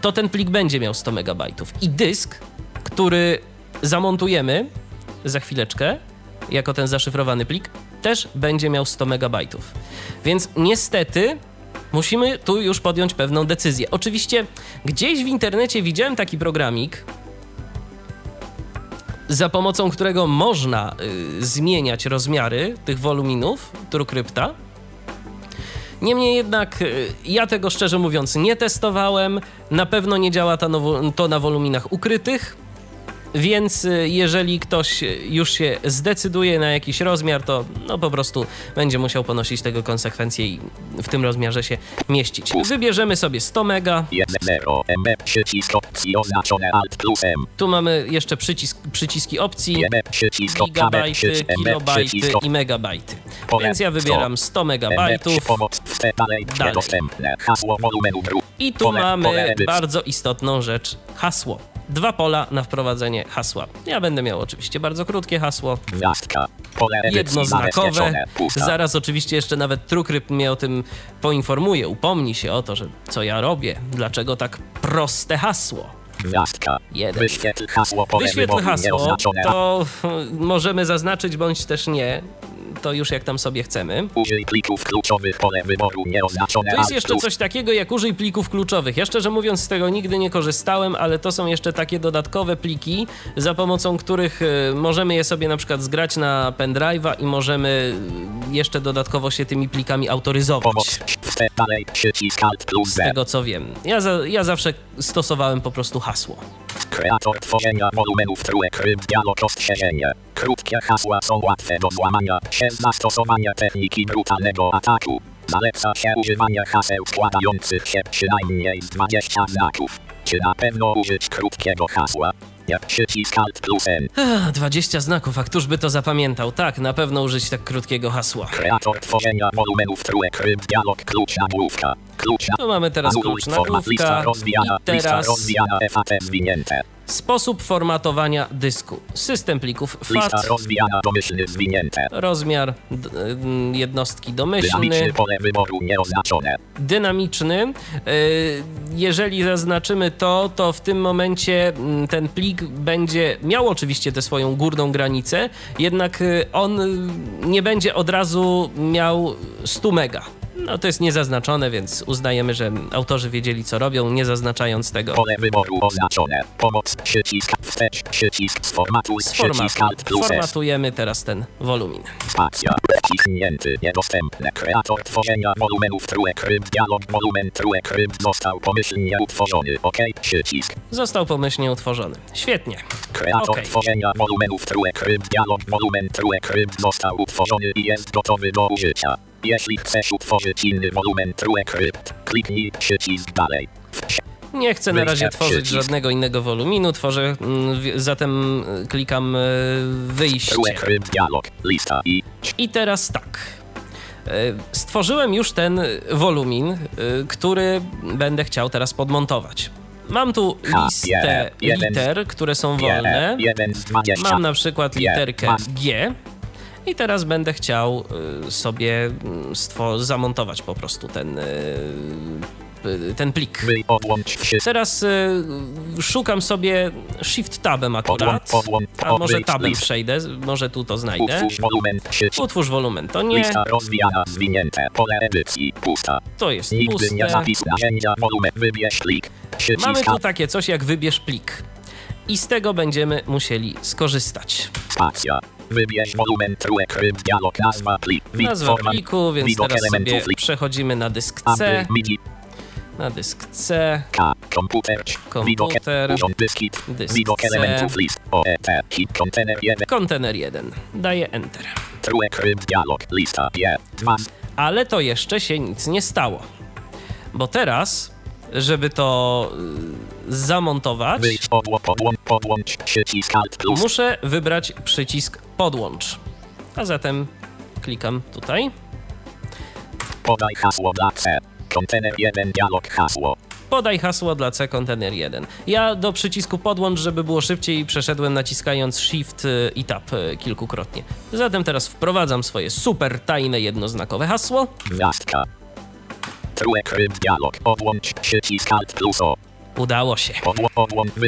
Speaker 2: to ten plik będzie miał 100 megabajtów. I dysk, który zamontujemy za chwileczkę, jako ten zaszyfrowany plik, też będzie miał 100 megabajtów. Więc niestety musimy tu już podjąć pewną decyzję. Oczywiście gdzieś w internecie widziałem taki programik, za pomocą którego można y, zmieniać rozmiary tych woluminów TrueCrypta. Niemniej jednak y, ja tego szczerze mówiąc nie testowałem. Na pewno nie działa to na woluminach ukrytych. Więc y, jeżeli ktoś już się zdecyduje na jakiś rozmiar, to no po prostu będzie musiał ponosić tego konsekwencje i w tym rozmiarze się mieścić. Wybierzemy sobie 100 mega.
Speaker 3: 1.0 MB. Przycisk opcji oznaczone Alt plus M.
Speaker 2: Tu mamy jeszcze przycisk, przyciski opcji. Gigabajty, kilobajty i megabajty. Więc ja wybieram 100
Speaker 3: MB.
Speaker 2: megabajtów.
Speaker 3: Dalej.
Speaker 2: I tu mamy bardzo istotną rzecz hasło. Dwa pola na wprowadzenie hasła. Ja będę miał oczywiście bardzo krótkie hasło,
Speaker 3: Gwiazdka. Pole
Speaker 2: jednoznakowe. Zaraz oczywiście jeszcze nawet TrueCrypt mnie o tym poinformuje, upomni się o to, że co ja robię, dlaczego tak proste hasło.
Speaker 3: Gwiazdka.
Speaker 2: Jeden.
Speaker 3: Wyświetl hasło pole
Speaker 2: Wyświetl hasło, to możemy zaznaczyć bądź też nie, to już jak tam sobie chcemy.
Speaker 3: Użyj plików kluczowych pole wyboru nieoznaczone.
Speaker 2: Tu jest jeszcze coś takiego jak użyj plików kluczowych. Ja szczerze mówiąc z tego nigdy nie korzystałem, ale to są jeszcze takie dodatkowe pliki, za pomocą których y, możemy je sobie na przykład zgrać na pendrive'a i możemy y, jeszcze dodatkowo się tymi plikami autoryzować.
Speaker 3: Pomoc. Wstęp dalej. Przycisk Alt plus
Speaker 2: Z
Speaker 3: Z.
Speaker 2: tego co wiem. Ja, za, ja zawsze stosowałem po prostu hasło.
Speaker 3: Kreator tworzenia wolumenów TrueCrypt dialog ostrzeżenie. Krótkie hasła są łatwe do złamania przez zastosowanie techniki brutalnego ataku. Zaleca się używanie haseł składających się przynajmniej z 20 znaków. Czy na pewno użyć krótkiego hasła? Jak przycisk Alt plus N.
Speaker 2: Ech, 20 znaków, a któż by to zapamiętał? Tak, na pewno użyć tak krótkiego hasła.
Speaker 3: Kreator tworzenia wolumenów TrueCrypt dialog klucz nagłówka. Klucz na...
Speaker 2: Tu mamy teraz klucz
Speaker 3: format, lista
Speaker 2: nagłówka
Speaker 3: rozwijana,
Speaker 2: i
Speaker 3: lista
Speaker 2: teraz
Speaker 3: rozwijana FAT zwinięte.
Speaker 2: Sposób formatowania dysku. System plików FAT,
Speaker 3: rozwijana domyślny zwinięte.
Speaker 2: rozmiar y, jednostki domyślny,
Speaker 3: Dynamiczny pole wyboru nieoznaczone.
Speaker 2: dynamiczny. Y, Jeżeli zaznaczymy to, to w tym momencie mm, ten plik będzie miał oczywiście tę swoją górną granicę, jednak y, on nie będzie od razu miał 100 mega. No to jest niezaznaczone, więc uznajemy, że autorzy wiedzieli co robią, nie zaznaczając tego.
Speaker 3: Pole wyboru oznaczone. Pomoc. Przycisk wstecz. Przycisk sformatuj.
Speaker 2: Z
Speaker 3: Przycisk
Speaker 2: formatu.
Speaker 3: Alt plus.
Speaker 2: Formatujemy teraz ten wolumin.
Speaker 3: Spacja. Wciśnięty. Niedostępne. Kreator tworzenia wolumenów TrueCrypt. Dialog wolumen TrueCrypt został pomyślnie utworzony. OK. Przycisk.
Speaker 2: Został pomyślnie utworzony. Świetnie.
Speaker 3: Kreator
Speaker 2: Okej.
Speaker 3: tworzenia wolumenów TrueCrypt. Dialog wolumen TrueCrypt został utworzony i jest gotowy do użycia. Jeśli chcesz utworzyć inny wolumen TrueCrypt, kliknij przycisk dalej.
Speaker 2: Nie chcę na razie tworzyć żadnego innego woluminu, tworzę, mm, zatem y, klikam y, wyjście.
Speaker 3: TrueCrypt dialog. Lista i
Speaker 2: I teraz tak. Y, Stworzyłem już ten wolumin, który będę chciał teraz podmontować. Mam tu listę liter, które są wolne.
Speaker 3: 1 z 20.
Speaker 2: Mam na przykład literkę. G i teraz będę chciał y, sobie mm, zamontować po prostu ten, y, ten plik. Teraz y, szukam sobie Shift Tabem akurat, a może Tabem przejdę, może tu to znajdę.
Speaker 3: Utwórz wolumen
Speaker 2: to nie, to jest
Speaker 3: Nigdy nie
Speaker 2: puste. Mamy tu takie coś jak wybierz plik i z tego będziemy musieli skorzystać.
Speaker 3: spacja. Wybierz wolumen dialog, nazwa plik.
Speaker 2: Nazwa pliku, więc teraz sobie przechodzimy na dysk C, na dysk C,
Speaker 3: K, komputer,
Speaker 2: Komputer, dysk
Speaker 3: widok
Speaker 2: C.
Speaker 3: elementów list, OET, hit, kontener 1,
Speaker 2: kontener 1. Daję Enter.
Speaker 3: TrueCrypt dialog, lista, je, 2,
Speaker 2: Ale to jeszcze się nic nie stało. Bo teraz, żeby to y, zamontować,
Speaker 3: podłącz,
Speaker 2: muszę wybrać przycisk podłącz. A zatem klikam tutaj.
Speaker 3: podaj hasło dla C, kontener 1, dialog, hasło,
Speaker 2: Podaj hasło dla C kontener 1. Ja do przycisku podłącz, żeby było szybciej, przeszedłem naciskając Shift y, i Tab y, kilkukrotnie. Zatem teraz wprowadzam swoje super tajne jednoznakowe hasło.
Speaker 3: gwiazdka. TrueCrypt dialog, odłącz, przycisk Alt plus O,
Speaker 2: Udało się.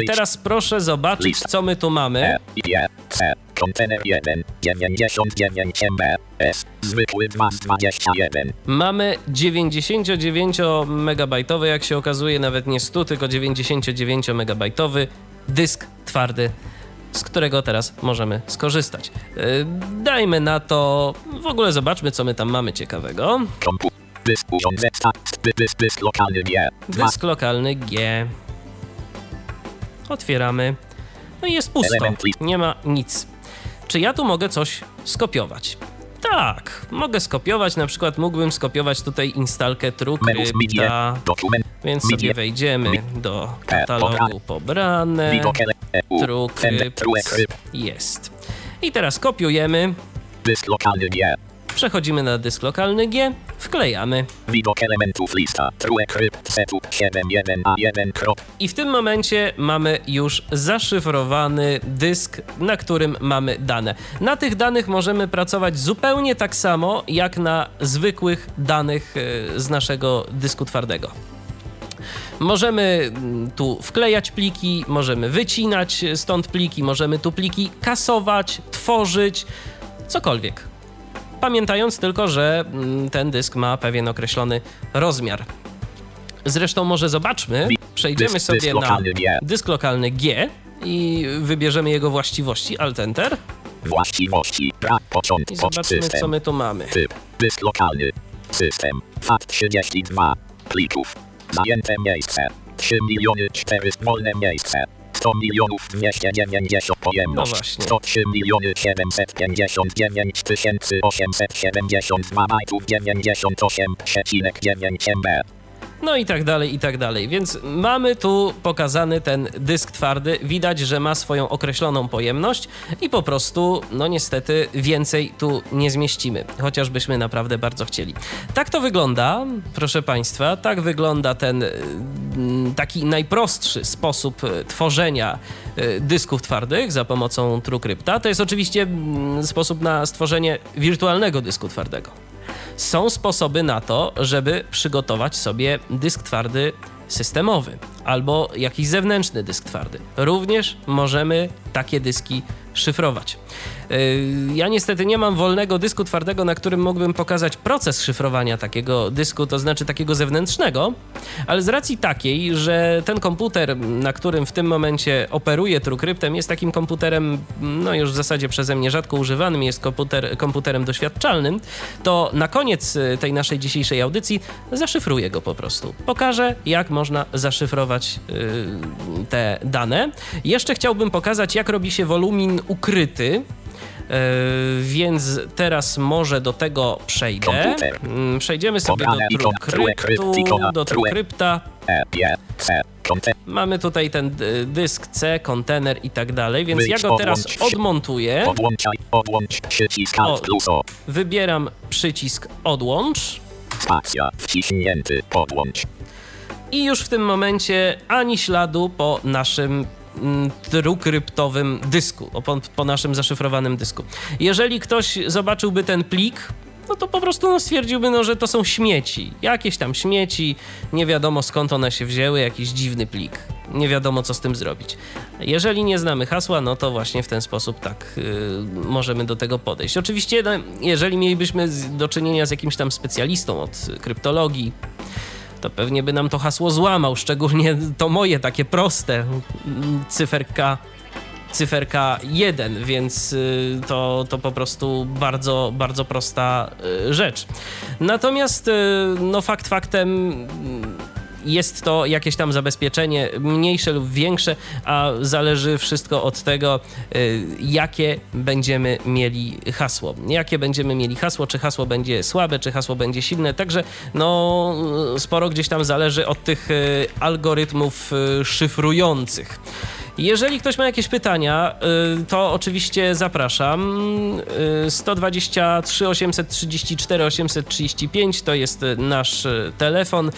Speaker 2: Teraz proszę zobaczyć, co my tu mamy.
Speaker 3: E, I, C, kontener 1, 99 MB, S, zwykły 2 z 21,
Speaker 2: Mamy 99-megabajtowy, jak się okazuje, nawet nie 100, tylko 99-megabajtowy dysk twardy, z którego teraz możemy skorzystać. Yy, Dajmy na to, w ogóle zobaczmy, co my tam mamy ciekawego.
Speaker 3: kompu, dysk dysk, dysk lokalny G, 2,
Speaker 2: Dysk lokalny G. Otwieramy. No i jest pusto. Nie ma nic. Czy ja tu mogę coś skopiować? Tak, mogę skopiować, na przykład mógłbym skopiować tutaj instalkę TrueCrypta, więc sobie wejdziemy do katalogu pobrane, TrueCrypt, jest. I teraz kopiujemy, Przechodzimy na dysk lokalny G, wklejamy.
Speaker 3: Widok elementów lista. True crypt setup 71A1. Krop.
Speaker 2: I w tym momencie mamy już zaszyfrowany dysk, na którym mamy dane. Na tych danych możemy pracować zupełnie tak samo jak na zwykłych danych e, z naszego dysku twardego. Możemy mm, tu wklejać pliki, możemy wycinać stąd pliki, możemy tu pliki kasować, tworzyć, cokolwiek. Pamiętając tylko, że mm, ten dysk ma pewien określony rozmiar. Zresztą może zobaczmy, przejdziemy sobie na dysk lokalny G i wybierzemy jego właściwości, Alt Enter
Speaker 3: Właściwości. Brak
Speaker 2: i
Speaker 3: początku.
Speaker 2: zobaczmy co my tu mamy.
Speaker 3: Typ. Dysk lokalny. System. FAT32. Plików. Zajęte miejsce. 3 miliony 400 wolne miejsce. 100 milionów 290 pojemność.
Speaker 2: No właśnie.
Speaker 3: 103 miliony 759 tysięcy 872 bajtów 98,9 MB.
Speaker 2: No i tak dalej, i tak dalej. Więc mamy tu pokazany ten dysk twardy. Widać, że ma swoją określoną pojemność i po prostu, no niestety, więcej tu nie zmieścimy, chociażbyśmy naprawdę bardzo chcieli. Tak to wygląda, proszę Państwa, tak wygląda ten mm, taki najprostszy sposób e, tworzenia e, dysków twardych za pomocą TrueCrypta. To jest oczywiście sposób na stworzenie wirtualnego dysku twardego są sposoby na to, żeby przygotować sobie dysk twardy systemowy albo jakiś zewnętrzny dysk twardy. Również możemy takie dyski szyfrować. Yy, Ja niestety nie mam wolnego dysku twardego, na którym mógłbym pokazać proces szyfrowania takiego dysku, to znaczy takiego zewnętrznego, ale z racji takiej, że ten komputer, na którym w tym momencie operuję TrueCryptem, jest takim komputerem, no już w zasadzie przeze mnie rzadko używanym, jest komputer, komputerem doświadczalnym, to na koniec y, tej naszej dzisiejszej audycji zaszyfruję go po prostu. Pokażę, jak można zaszyfrować y, te dane. Jeszcze chciałbym pokazać, jak robi się wolumin ukryty. Yy, więc teraz może do tego przejdę.
Speaker 3: Komputer.
Speaker 2: Mm, Przejdziemy sobie do
Speaker 3: Pobrane
Speaker 2: TrueCryptu, do
Speaker 3: True.
Speaker 2: TrueCrypta.
Speaker 3: E,
Speaker 2: Mamy tutaj ten y, dysk C, kontener i tak dalej, więc
Speaker 3: Wyjdź,
Speaker 2: ja go teraz odmontuję.
Speaker 3: odłączaj, odłącz, przycisk
Speaker 2: O.
Speaker 3: Alt plus O,
Speaker 2: Wybieram przycisk odłącz
Speaker 3: spacja, wciśnięty, podłącz,
Speaker 2: i już w tym momencie ani śladu po naszym mm, TrueCryptowym dysku, o, po, po naszym zaszyfrowanym dysku. Jeżeli ktoś zobaczyłby ten plik, no to po prostu no, stwierdziłby, no, że to są śmieci. Jakieś tam śmieci, nie wiadomo skąd one się wzięły, jakiś dziwny plik. Nie wiadomo, co z tym zrobić. Jeżeli nie znamy hasła, no to właśnie w ten sposób tak y, możemy do tego podejść. Oczywiście, no, jeżeli mielibyśmy do czynienia z jakimś tam specjalistą od kryptologii, to pewnie by nam to hasło złamał, szczególnie to moje takie proste, cyferka cyferka 1, więc y, to, to po prostu bardzo, bardzo prosta y, rzecz. Natomiast, y, no fakt faktem, jest to jakieś tam zabezpieczenie, mniejsze lub większe, a zależy wszystko od tego, y, jakie będziemy mieli hasło. Jakie będziemy mieli hasło, czy hasło będzie słabe, czy hasło będzie silne. Także no, sporo gdzieś tam zależy od tych y, algorytmów y, szyfrujących. Jeżeli ktoś ma jakieś pytania, y, to oczywiście zapraszam. Y, 123 834 835 to jest nasz y, telefon.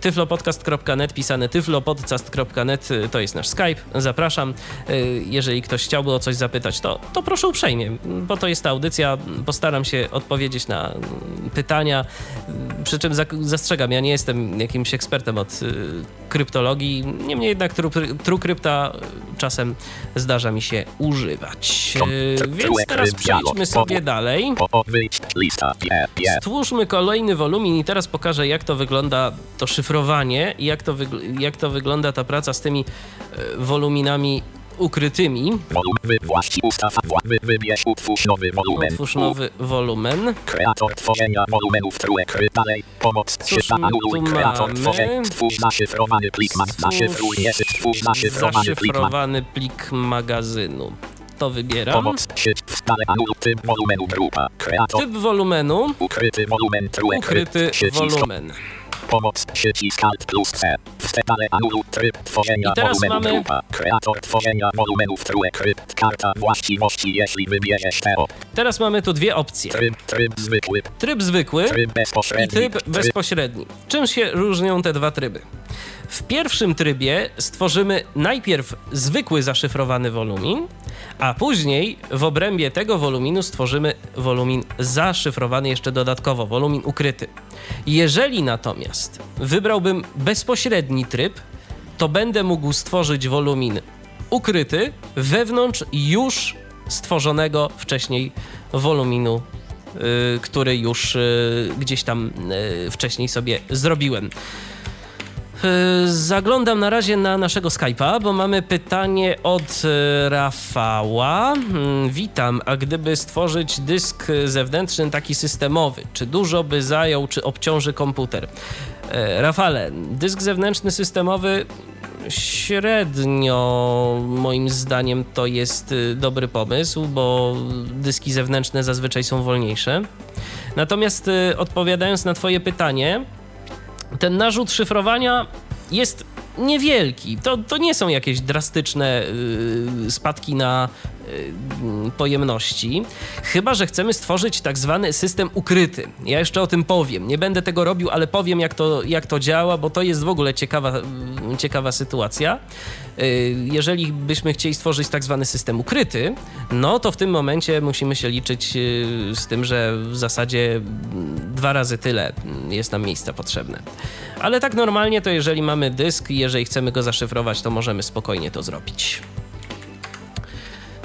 Speaker 2: Tyflopodcast.net, pisane tyflopodcast.net y, to jest nasz Skype. Zapraszam. Jeżeli ktoś chciałby o coś zapytać, to, to proszę uprzejmie, bo to jest ta audycja. Postaram się odpowiedzieć na mm, pytania. Przy czym zastrzegam, ja nie jestem jakimś ekspertem od kryptologii. Niemniej jednak tru- TrueCrypta czasem zdarza mi się używać. Y, Więc teraz przejdźmy sobie dalej. Stwórzmy kolejny wolumin i teraz pokażę, jak to wygląda to szyfrowanie i jak to, jak to wygląda ta praca z tymi e, woluminami ukrytymi.
Speaker 3: wolumen, wy, właści, ustaw, wy, wybierz, utwórz nowy wolumen,
Speaker 2: Otwórz
Speaker 3: U,
Speaker 2: nowy wolumen.
Speaker 3: kreator tworzenia wolumenów, kry, dalej, pomoc,
Speaker 2: Cóż
Speaker 3: anuluj, kreator tworzenia, stwórz zaszyfrowany plik, ma, zaszyfruj, nie, stwórz zaszyfrowany
Speaker 2: Zaszyfrowany plik magazynu. To wybieram.
Speaker 3: pomoc, szyf, stale, anuluj, typ wolumenu, grupa, kreator,
Speaker 2: Typ wolumenu.
Speaker 3: ukryty wolumen, true,
Speaker 2: Ukryty wolumen.
Speaker 3: Pomoc przycisk Alt plus C. Wstepane anulu tryb tworzenia
Speaker 2: I teraz
Speaker 3: wolumenu
Speaker 2: mamy-
Speaker 3: grupa. Kreator tworzenia wolumenów true krypt. Karta właściwości jeśli wybierzesz TO.
Speaker 2: Teraz mamy tu dwie opcje.
Speaker 3: Tryb, tryb zwykły.
Speaker 2: Tryb zwykły
Speaker 3: Tryb
Speaker 2: i
Speaker 3: bezpośredni.
Speaker 2: tryb bezpośredni. Czym się różnią te dwa tryby? W pierwszym trybie stworzymy najpierw zwykły zaszyfrowany wolumin, a później w obrębie tego woluminu stworzymy wolumin zaszyfrowany jeszcze dodatkowo, wolumin ukryty. Jeżeli natomiast wybrałbym bezpośredni tryb, to będę mógł stworzyć wolumin ukryty wewnątrz już stworzonego wcześniej woluminu, y, który już y, gdzieś tam y, wcześniej sobie zrobiłem. Y, Zaglądam na razie na naszego Skype'a, bo mamy pytanie od y, Rafała. Mm, Witam, a gdyby stworzyć dysk zewnętrzny taki systemowy, czy dużo by zajął, czy obciąży komputer? E, Rafale, dysk zewnętrzny systemowy średnio moim zdaniem to jest dobry pomysł, bo dyski zewnętrzne zazwyczaj są wolniejsze. Natomiast odpowiadając na twoje pytanie, ten narzut szyfrowania jest niewielki. To, to nie są jakieś drastyczne y, spadki na pojemności. Chyba, że chcemy stworzyć tak zwany system ukryty. Ja jeszcze o tym powiem. Nie będę tego robił, ale powiem, jak to, jak to działa, bo to jest w ogóle ciekawa, y, ciekawa sytuacja. Y, jeżeli byśmy chcieli stworzyć tak zwany system ukryty, no to w tym momencie musimy się liczyć y, z tym, że w zasadzie mm, dwa razy tyle mm, jest nam miejsca potrzebne. Ale tak normalnie to jeżeli mamy dysk i jeżeli chcemy go zaszyfrować, to możemy spokojnie to zrobić.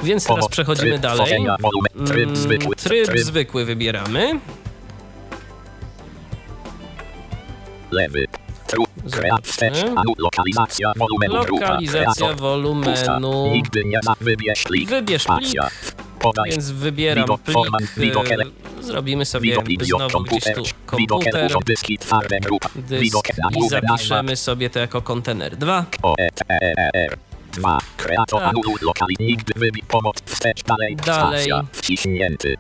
Speaker 2: Więc teraz przechodzimy dalej.
Speaker 3: tryb
Speaker 2: Mm,
Speaker 3: zwykły,
Speaker 2: Tryb zwykły wybieramy.
Speaker 3: Lewy. Lokalizacja wolumenu.
Speaker 2: Lokalizacja wolumenu.
Speaker 3: Wybierz plik.
Speaker 2: Więc wybieram plik. e, Zrobimy sobie znowu gdzieś tu komputer,
Speaker 3: dyski
Speaker 2: dysk
Speaker 3: Widok
Speaker 2: i zapiszemy sobie to jako kontener 2.
Speaker 3: O E T E E R. 2. Kreator
Speaker 2: Tak.
Speaker 3: anulu lokali. Nigdy wybij pomoc. Wstecz dalej.
Speaker 2: Dalej.
Speaker 3: Spacja. Wciśnięty.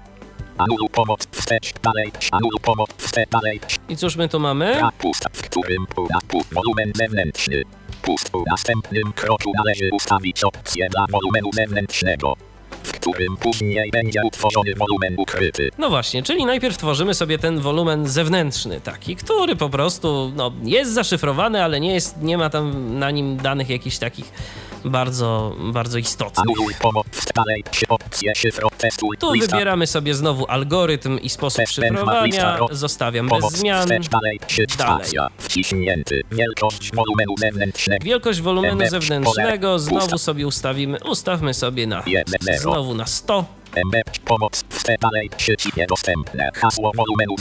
Speaker 3: Anulu pomoc. Wstecz dalej. Anulu pomoc. Wstecz dalej.
Speaker 2: I cóż my tu mamy?
Speaker 3: Pust, w którym pu, wolumen zewnętrzny. Pust w następnym kroku należy ustawić opcję dla wolumenu zewnętrznego, w którym później będzie utworzony wolumen ukryty.
Speaker 2: No właśnie, czyli najpierw tworzymy sobie ten wolumen zewnętrzny, taki, który po prostu no, jest zaszyfrowany, ale nie, jest, nie ma tam na nim danych jakichś takich bardzo, bardzo istotnych. Tu wybieramy sobie znowu algorytm i sposób szyfrowania. Zostawiam bez zmian.
Speaker 3: dalej, wielkość wolumenu zewnętrznego,
Speaker 2: Wielkość wolumenu zewnętrznego znowu sobie ustawimy, ustawmy sobie na
Speaker 3: 1, 0.
Speaker 2: znowu na 100
Speaker 3: MB, pomoc, dalej, sieci niedostępne, hasło wolumenu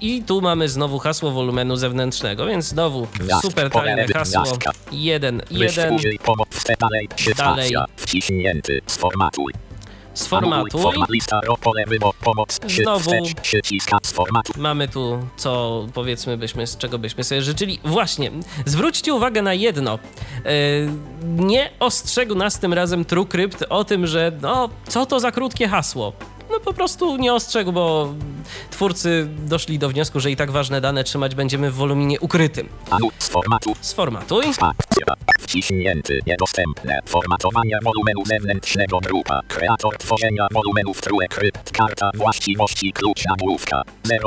Speaker 2: i tu mamy znowu hasło wolumenu zewnętrznego, więc znowu super tajne hasło.
Speaker 3: gwiazdka.
Speaker 2: 1 1
Speaker 3: Wyszkuj pomoc, wstecz, dalej, wciśnięty, sformatuj. Format lista pole wybór pomoc. Trzy
Speaker 2: Znowu.
Speaker 3: z formatu.
Speaker 2: Mamy tu, co powiedzmy, byśmy, z czego byśmy sobie życzyli. Właśnie, zwróćcie uwagę na jedno. Yy, nie ostrzegł nas tym razem TrueCrypt o tym, że no, co to za krótkie hasło. No po prostu nie ostrzegł, bo twórcy doszli do wniosku, że i tak ważne dane trzymać będziemy w woluminie ukrytym.
Speaker 3: Anu z formatu.
Speaker 2: Sformatuj.
Speaker 3: Spacja. Wciśnięty. Niedostępne. Formatowania wolumenu zewnętrznego grupa. Kreator tworzenia wolumenów true krypt. Karta właściwości klucz nagłówka.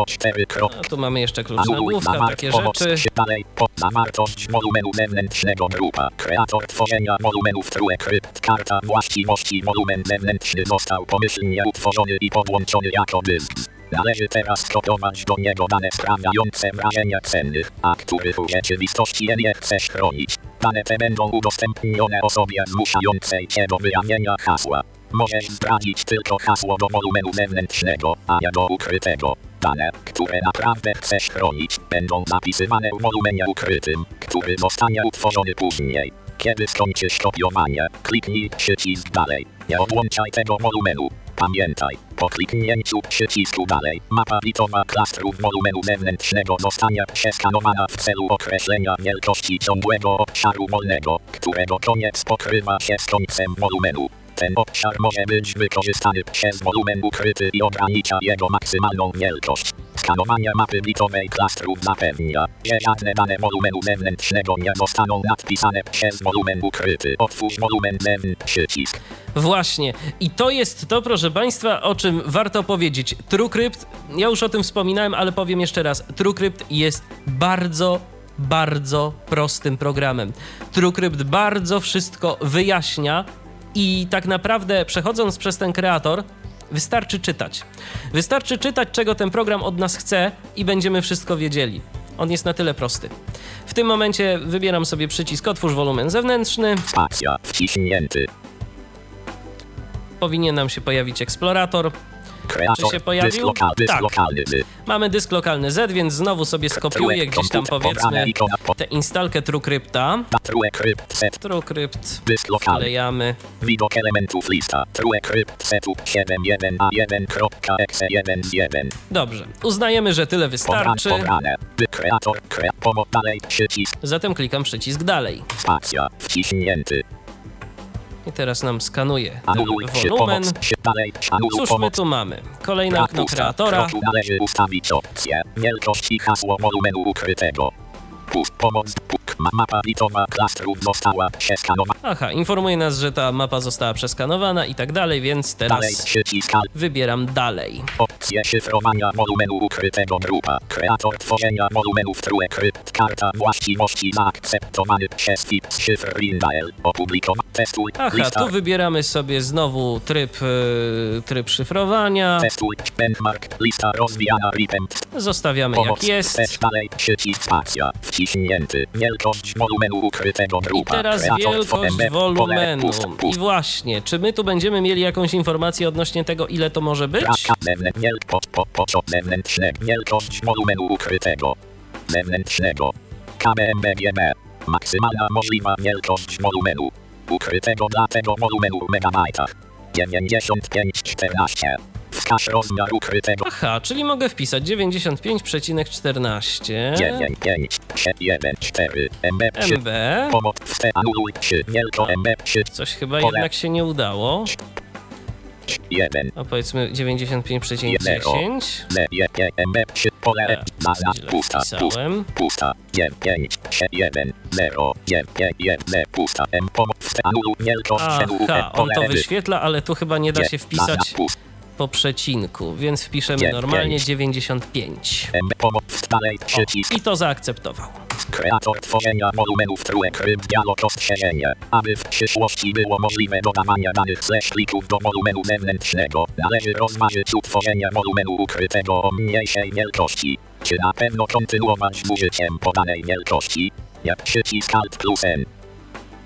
Speaker 3: 04. Krop.
Speaker 2: A tu mamy jeszcze klucz nagłówka, takie rzeczy.
Speaker 3: Dalej. Po zawartość wolumenu zewnętrznego grupa. Kreator tworzenia wolumenów true krypt. Karta właściwości wolumen zewnętrzny został pomyślnie utworzony i podłączony jako dysk. Należy teraz skopiować do niego dane sprawiające wrażenie cennych, a których w rzeczywistości nie chcesz chronić. Dane te będą udostępnione osobie zmuszającej cię do wyjawienia hasła. Możesz zdradzić tylko hasło do wolumenu zewnętrznego, a nie do ukrytego. Dane, które naprawdę chcesz chronić, będą zapisywane w wolumenie ukrytym, który zostanie utworzony później. Kiedy skończysz kopiowanie, kliknij przycisk dalej. Nie odłączaj tego wolumenu. Pamiętaj, po kliknięciu przycisku dalej, mapa bitowa klastrów wolumenu zewnętrznego zostanie przeskanowana w celu określenia wielkości ciągłego obszaru wolnego, którego koniec pokrywa się z końcem wolumenu. Ten obszar może być wykorzystany przez wolumen ukryty i ogranicza jego maksymalną wielkość. Skanowanie mapy bitowej klastrów zapewnia, że żadne dane wolumenu zewnętrznego nie zostaną nadpisane przez wolumen ukryty. Otwórz wolumen zewnętrzny przycisk.
Speaker 2: Właśnie. I to jest to, proszę Państwa, o czym warto powiedzieć. TrueCrypt, ja już o tym wspominałem, ale powiem jeszcze raz. TrueCrypt jest bardzo, bardzo prostym programem. TrueCrypt bardzo wszystko wyjaśnia i tak naprawdę przechodząc przez ten kreator, wystarczy czytać. Wystarczy czytać, czego ten program od nas chce i będziemy wszystko wiedzieli. On jest na tyle prosty. W tym momencie wybieram sobie przycisk Otwórz wolumen zewnętrzny.
Speaker 3: Spacja wciśnięty.
Speaker 2: Powinien nam się pojawić eksplorator.
Speaker 3: Kreator.
Speaker 2: się pojawił?
Speaker 3: Dysk lokal, dysk
Speaker 2: Tak.
Speaker 3: lokalny. z-
Speaker 2: Mamy dysk lokalny Z, więc znowu sobie skopiuję gdzieś tam powiedzmy tę instalkę TrueCrypta.
Speaker 3: TrueCrypt set.
Speaker 2: TrueCrypt
Speaker 3: Dysk lokalny.
Speaker 2: wklejamy.
Speaker 3: Widok elementów lista. TrueCrypt setup 71A1.exe1 z 1.
Speaker 2: Dobrze. Uznajemy, że tyle wystarczy.
Speaker 3: pobrane. By kreator. Krea, pomoc dalej. Przycisk.
Speaker 2: Zatem klikam przycisk dalej.
Speaker 3: Spacja. Wciśnięty.
Speaker 2: I teraz nam skanuje wolumen. Cóż my tu mamy? Kolejne okno kreatora.
Speaker 3: Należy ustawić opcję. Wielkość i hasło wolumenu ukrytego. Pomoc. Mapa bitowa klastrów została przeskanowana.
Speaker 2: Aha, informuje nas, że ta mapa została przeskanowana i tak dalej, więc
Speaker 3: Dalej.
Speaker 2: teraz.
Speaker 3: Alt.
Speaker 2: wybieram dalej.
Speaker 3: Opcje szyfrowania wolumenu ukrytego grupa. Kreator tworzenia wolumenów TrueCrypt. Karta właściwości zaakceptowany przez FIPS szyfr Rindael. Testuj.
Speaker 2: Aha,
Speaker 3: Lista.
Speaker 2: tu wybieramy sobie znowu tryb, yy, tryb szyfrowania.
Speaker 3: Testuj. Benchmark. Lista rozwijana. Repent.
Speaker 2: Zostawiamy
Speaker 3: Pomoc.
Speaker 2: jak jest.
Speaker 3: Test dalej. Przycisk spacja. Wciśnięty. Wielkość wolumenu ukrytego
Speaker 2: I
Speaker 3: grupa.
Speaker 2: teraz
Speaker 3: Kreator
Speaker 2: wielkość wolumenu. I właśnie, czy my tu będziemy mieli jakąś informację odnośnie tego, ile to może być?
Speaker 3: Wielkość wolumenu ukrytego. Zewnętrznego. KBMBGB. Maksymalna możliwa wielkość wolumenu. Ukrytego dla tego wolumenu w megabajtach. 9514. Wskaż rozmiar ukrytego.
Speaker 2: Aha, czyli mogę wpisać 95,14
Speaker 3: 9514 MB 3.
Speaker 2: MB.
Speaker 3: Pomoc te anuluj 3. Wielko MB 3.
Speaker 2: Coś chyba
Speaker 3: Pole.
Speaker 2: jednak się nie udało.
Speaker 3: 1.
Speaker 2: A powiedzmy 95,10.
Speaker 3: MB 3. Pole.
Speaker 2: E,
Speaker 3: Baza. Pusta. Pusta.
Speaker 2: wpisałem.
Speaker 3: Pusta. 5. 1. 0. 5. 1. Pusta. M. Pomoc te anuluj wielkość celu.
Speaker 2: Aha, on to wyświetla, ale tu chyba nie da się wpisać. Po przecinku, więc wpiszemy
Speaker 3: Nie,
Speaker 2: normalnie
Speaker 3: pięć.
Speaker 2: 95.
Speaker 3: MB pomoc dalej przycisk.
Speaker 2: I to zaakceptował.
Speaker 3: Kreator tworzenia wolumenów TrueCrypt dialog ostrzeżenie. Aby w przyszłości było możliwe dodawanie danych ze plików do wolumenu zewnętrznego, należy rozważyć utworzenie wolumenu ukrytego o mniejszej wielkości. Czy na pewno kontynuować z użyciem podanej wielkości? Jak przycisk Alt plus N.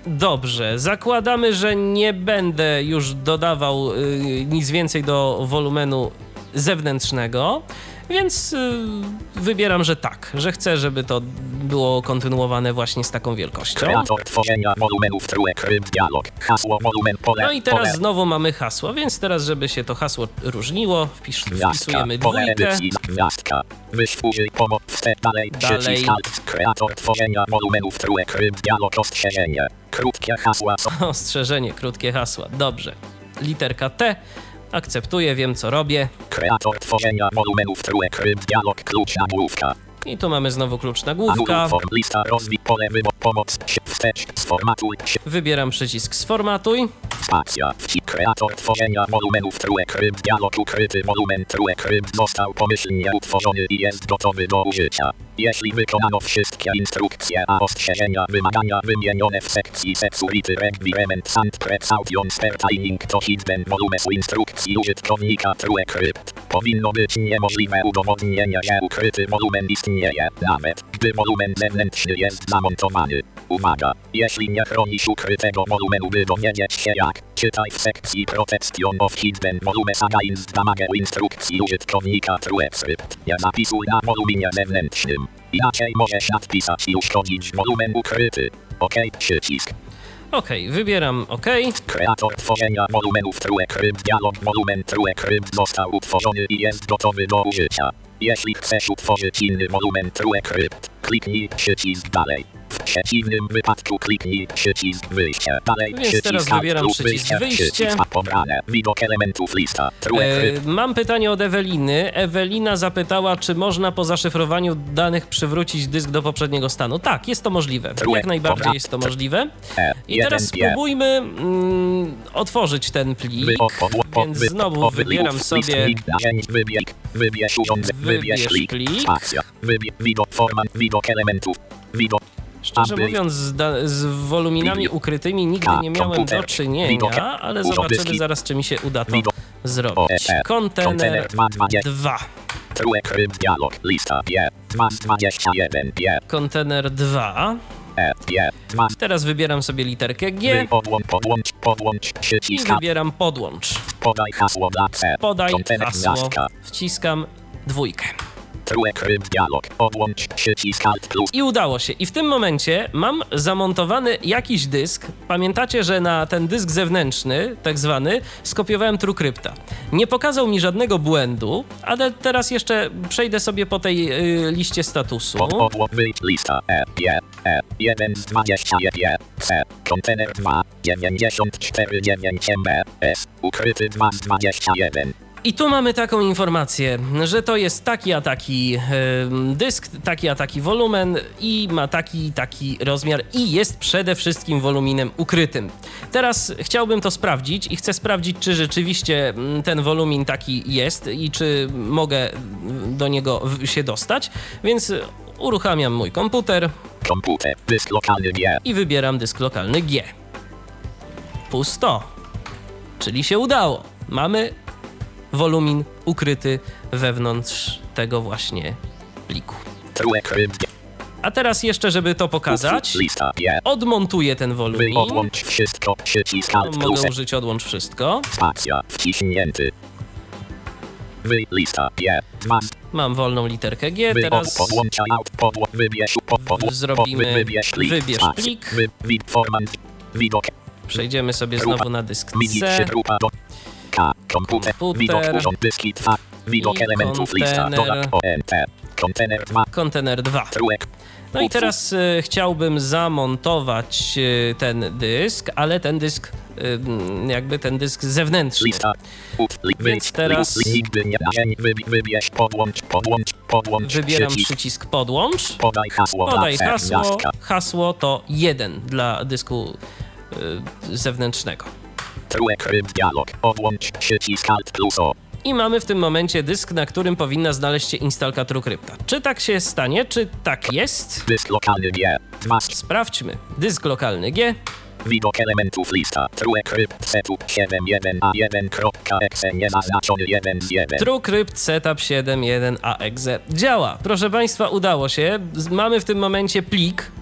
Speaker 2: Dobrze, zakładamy, że nie będę już dodawał y, nic więcej do wolumenu zewnętrznego, więc y, wybieram, że tak, że chcę, żeby to było kontynuowane właśnie z taką wielkością.
Speaker 3: Kreator tworzenia wolumenów TrueCrypt dialog. Hasło wolumen pole.
Speaker 2: No i teraz znowu mamy hasło, więc teraz, żeby się to hasło różniło, wpisz, wpisujemy dwójkę.
Speaker 3: edycji, gwiazdka. Wyś użyj pomoc dalej,
Speaker 2: Dalej.
Speaker 3: kreator tworzenia wolumenów TrueCrypt dialog ostrzeżenie. Krótkie hasła
Speaker 2: Ostrzeżenie, krótkie hasła. Dobrze. Literka T. Akceptuję, wiem co robię.
Speaker 3: kreator tworzenia wolumenów TrueCrypt dialog klucz nagłówka.
Speaker 2: I tu mamy znowu klucz nagłówka.
Speaker 3: Lista rozwij pole wybór pomoc wstecz sformatuj się
Speaker 2: Wybieram przycisk sformatuj.
Speaker 3: spacja wci kreator tworzenia wolumenów TrueCrypt dialog ukryty wolumen TrueCrypt został pomyślnie utworzony i jest gotowy do użycia. Jeśli wykonano wszystkie instrukcje a ostrzeżenia wymagania wymienione w sekcji Security Requirements and Precautions pertaining to hidden volumes instrukcji użytkownika TrueCrypt, powinno być niemożliwe udowodnienie, że ukryty wolumen istnieje, nawet gdy wolumen zewnętrzny jest zamontowany. Uwaga! Jeśli nie chronisz ukrytego wolumenu, by dowiedzieć się jak, czytaj w sekcji Protection of Hidden Volumes Against Damage instrukcji użytkownika TrueCrypt. Nie zapisuj na woluminie zewnętrznym. Inaczej możesz nadpisać i uszkodzić wolumen ukryty. OK, przycisk.
Speaker 2: OK, wybieram OK.
Speaker 3: Kreator tworzenia wolumenów TrueCrypt dialog wolumen TrueCrypt został utworzony i jest gotowy do użycia. Jeśli chcesz utworzyć inny wolumen TrueCrypt, kliknij przycisk dalej. W przeciwnym wypadku kliknij przycisk wyjście. Dalej
Speaker 2: Więc
Speaker 3: przycisk
Speaker 2: teraz wybieram przycisk wyjście.
Speaker 3: Przycisk pobrane. Widok elementów lista.
Speaker 2: E,
Speaker 3: krypt.
Speaker 2: mam pytanie od Eweliny. Ewelina zapytała, czy można po zaszyfrowaniu danych przywrócić dysk do poprzedniego stanu. Tak, jest to możliwe. Jak najbardziej jest to możliwe.
Speaker 3: E,
Speaker 2: I teraz spróbujmy mm, otworzyć ten plik. Więc znowu wybieram sobie
Speaker 3: wybierz urządzenie, wybierz plik,
Speaker 2: plik.
Speaker 3: widok, format, widok elementów, widok,
Speaker 2: Szczerze mówiąc, z, da- z woluminami ukrytymi nigdy nie miałem do czynienia, ale zobaczymy zaraz, czy mi się uda to zrobić. Kontener
Speaker 3: Kontener 220.
Speaker 2: 2.
Speaker 3: True krypt dialog, lista, B, 2 z 21, B,
Speaker 2: Kontener 2.
Speaker 3: E, B, 2,
Speaker 2: Teraz wybieram sobie literkę G
Speaker 3: podłącz, podłącz, podłącz,
Speaker 2: i wybieram podłącz.
Speaker 3: podaj hasło
Speaker 2: Podaj hasło. Wciskam dwójkę.
Speaker 3: Dialog, podłącz, przycisk Alt plus,
Speaker 2: I udało się. I w tym momencie mam zamontowany jakiś dysk. Pamiętacie, że na ten dysk zewnętrzny, tak zwany, skopiowałem TrueCrypta. Nie pokazał mi żadnego błędu, ale teraz jeszcze przejdę sobie po tej y, liście statusu.
Speaker 3: pod, lista, E, B, E, 1 z 21, C, kontener 2, 94, 9 MB, S, ukryty 2 z 21.
Speaker 2: I tu mamy taką informację, że to jest taki a taki dysk, taki a taki wolumen i ma taki taki rozmiar i jest przede wszystkim woluminem ukrytym. Teraz chciałbym to sprawdzić i chcę sprawdzić, czy rzeczywiście mm, ten wolumin taki jest i czy mogę mm, do niego się dostać, więc uruchamiam mój komputer
Speaker 3: Komputer, dysk lokalny G,
Speaker 2: i wybieram dysk lokalny G. Pusto. Czyli się udało. Mamy wolumin ukryty wewnątrz tego właśnie pliku. A teraz jeszcze, żeby to pokazać, odmontuję ten wolumin.
Speaker 3: odłącz wszystko, przycisk
Speaker 2: Mogę użyć odłącz wszystko.
Speaker 3: spacja, wciśnięty. Wy, lista, G, 2 z
Speaker 2: Mam wolną literkę G. Teraz Zrobimy
Speaker 3: wybierz plik,
Speaker 2: przejdziemy sobie znowu na dysk C.
Speaker 3: K, komputer, widok, urząd, dyski 2, widok elementów, lista, dodat, ONT, kontener 2,
Speaker 2: Kontener 2.
Speaker 3: truek,
Speaker 2: No i teraz e, chciałbym zamontować e, ten dysk, ale ten dysk, m, jakby ten dysk zewnętrzny.
Speaker 3: lista,
Speaker 2: Więc teraz-
Speaker 3: wybierz, podłącz, podłącz, podłącz,
Speaker 2: Wybieram
Speaker 3: przycisk,
Speaker 2: podłącz.
Speaker 3: podaj hasło,
Speaker 2: Podaj hasło. Hasło to 1 dla dysku e, zewnętrznego.
Speaker 3: True krypt dialog, odłącz, przycisk Alt plus O,
Speaker 2: I mamy w tym momencie dysk, na którym powinna znaleźć się instalka TrueCrypta. Czy tak się stanie? Czy tak jest?
Speaker 3: dysk lokalny G, 2 z
Speaker 2: Sprawdźmy. Dysk lokalny G.
Speaker 3: Widok elementów lista. True Crypt Setup 71A1.exe niezaznaczony 1 z 1.
Speaker 2: TrueCrypt Setup 7.1.aexe działa. Proszę Państwa, udało się. Mamy w tym momencie plik,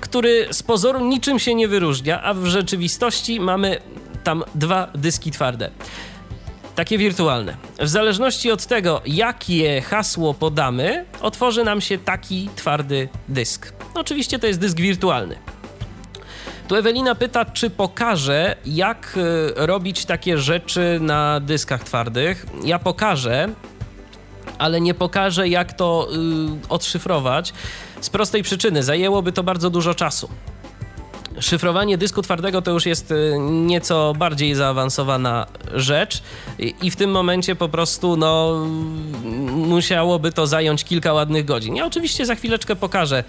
Speaker 2: który z pozoru niczym się nie wyróżnia, a w rzeczywistości mamy tam dwa dyski twarde. Takie wirtualne. W zależności od tego, jakie hasło podamy, otworzy nam się taki twardy dysk. Oczywiście to jest dysk wirtualny. Tu Ewelina pyta, czy pokażę, jak y, robić takie rzeczy na dyskach twardych. Ja pokażę, ale nie pokażę, jak to y, odszyfrować. Z prostej przyczyny, zajęłoby to bardzo dużo czasu. Szyfrowanie dysku twardego to już jest y, nieco bardziej zaawansowana rzecz i w tym momencie po prostu no, musiałoby to zająć kilka ładnych godzin. Ja oczywiście za chwileczkę pokażę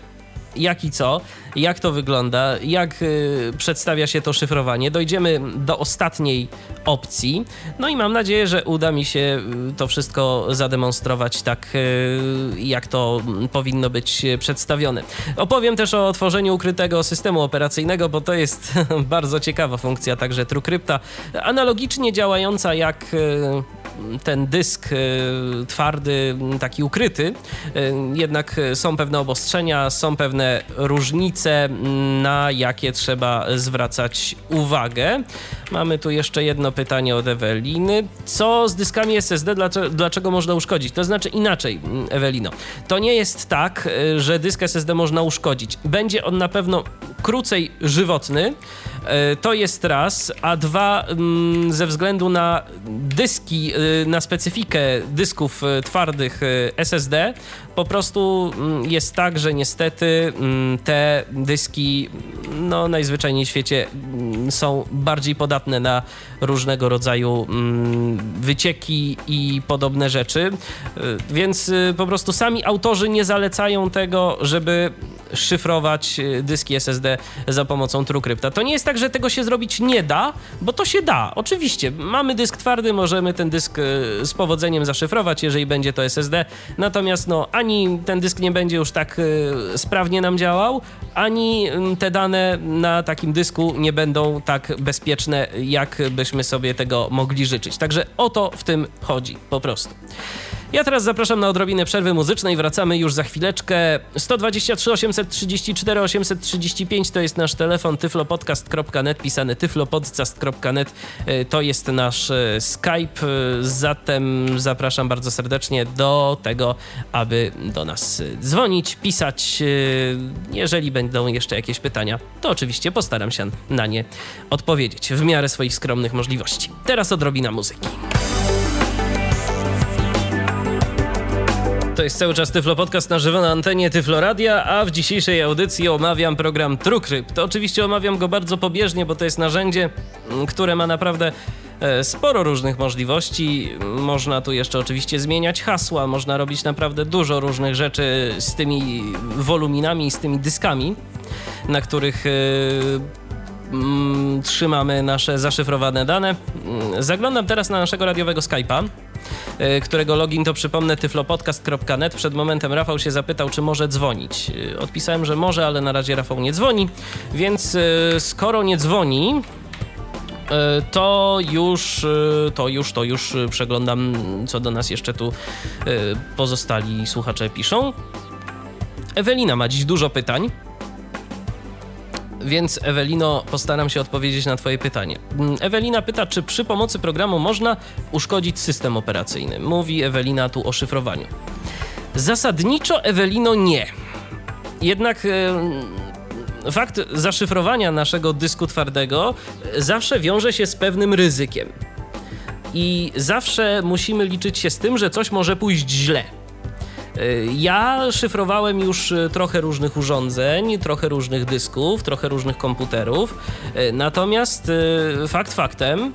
Speaker 2: jak i co, jak to wygląda, jak y, przedstawia się to szyfrowanie. Dojdziemy do ostatniej opcji. No i mam nadzieję, że uda mi się y, to wszystko zademonstrować tak, y, jak to mm, powinno być przedstawione. Opowiem też o tworzeniu ukrytego systemu operacyjnego, bo to jest bardzo ciekawa funkcja także TrueCrypta, analogicznie działająca jak y, ten dysk y, twardy, taki ukryty, y, jednak są pewne obostrzenia, są pewne różnice, mm, na jakie trzeba zwracać uwagę. Mamy tu jeszcze jedno pytanie od Eweliny. Co z dyskami SSD, dlaczego, można uszkodzić? To znaczy inaczej, mm, Ewelino. To nie jest tak, y, że dysk SSD można uszkodzić. Będzie on na pewno krócej żywotny. E, to jest raz, a dwa mm, ze względu na dyski, e, na specyfikę dysków e, twardych SSD, po prostu mm, jest tak, że niestety mm, te dyski no, najzwyczajniej w świecie są bardziej podatne na różnego rodzaju wycieki i podobne rzeczy, więc po prostu sami autorzy nie zalecają tego, żeby szyfrować dyski SSD za pomocą TrueCrypta. To nie jest tak, że tego się zrobić nie da, bo to się da. Oczywiście, mamy dysk twardy, możemy ten dysk z powodzeniem zaszyfrować, jeżeli będzie to SSD. Natomiast no, ani ten dysk nie będzie już tak e, sprawnie nam działał, ani te dane na takim dysku nie będą tak bezpieczne, jak byśmy sobie tego mogli życzyć. Także o to w tym chodzi, po prostu. Ja teraz zapraszam na odrobinę przerwy muzycznej. Wracamy już za chwileczkę. 123 834 835 to jest nasz telefon tyflopodcast.net, pisany tyflopodcast.net e, to jest nasz e, Skype. Zatem zapraszam bardzo serdecznie do tego, aby do nas dzwonić, pisać. Jeżeli będą jeszcze jakieś pytania, to oczywiście postaram się na nie odpowiedzieć w miarę swoich skromnych możliwości. Teraz odrobina muzyki. To jest cały czas Tyflo Podcast na żywo na antenie Tyflo Radia, a w dzisiejszej audycji omawiam program TrueCrypt. Oczywiście omawiam go bardzo pobieżnie, bo to jest narzędzie, mm, które ma naprawdę e, sporo różnych możliwości. Można tu jeszcze oczywiście zmieniać hasła, można robić naprawdę dużo różnych rzeczy z tymi woluminami, z tymi dyskami, na których e, mm, trzymamy nasze zaszyfrowane dane. Mm, zaglądam teraz na naszego radiowego Skype'a. E, którego login to przypomnę tyflopodcast.net. Przed momentem Rafał się zapytał, czy może dzwonić. E, odpisałem, że może, ale na razie Rafał nie dzwoni, więc e, skoro nie dzwoni, to już, to już, to już przeglądam, co do nas jeszcze tu pozostali słuchacze piszą. Ewelina ma dziś dużo pytań. Więc Ewelino, postaram się odpowiedzieć na Twoje pytanie. Mm, Ewelina pyta, czy przy pomocy programu można uszkodzić system operacyjny. Mówi Ewelina tu o szyfrowaniu. Zasadniczo, Ewelino, nie. Jednak fakt zaszyfrowania naszego dysku twardego zawsze wiąże się z pewnym ryzykiem. I zawsze musimy liczyć się z tym, że coś może pójść źle. Y, ja szyfrowałem już y, trochę różnych urządzeń, trochę różnych dysków, trochę różnych komputerów, y, natomiast fakt faktem,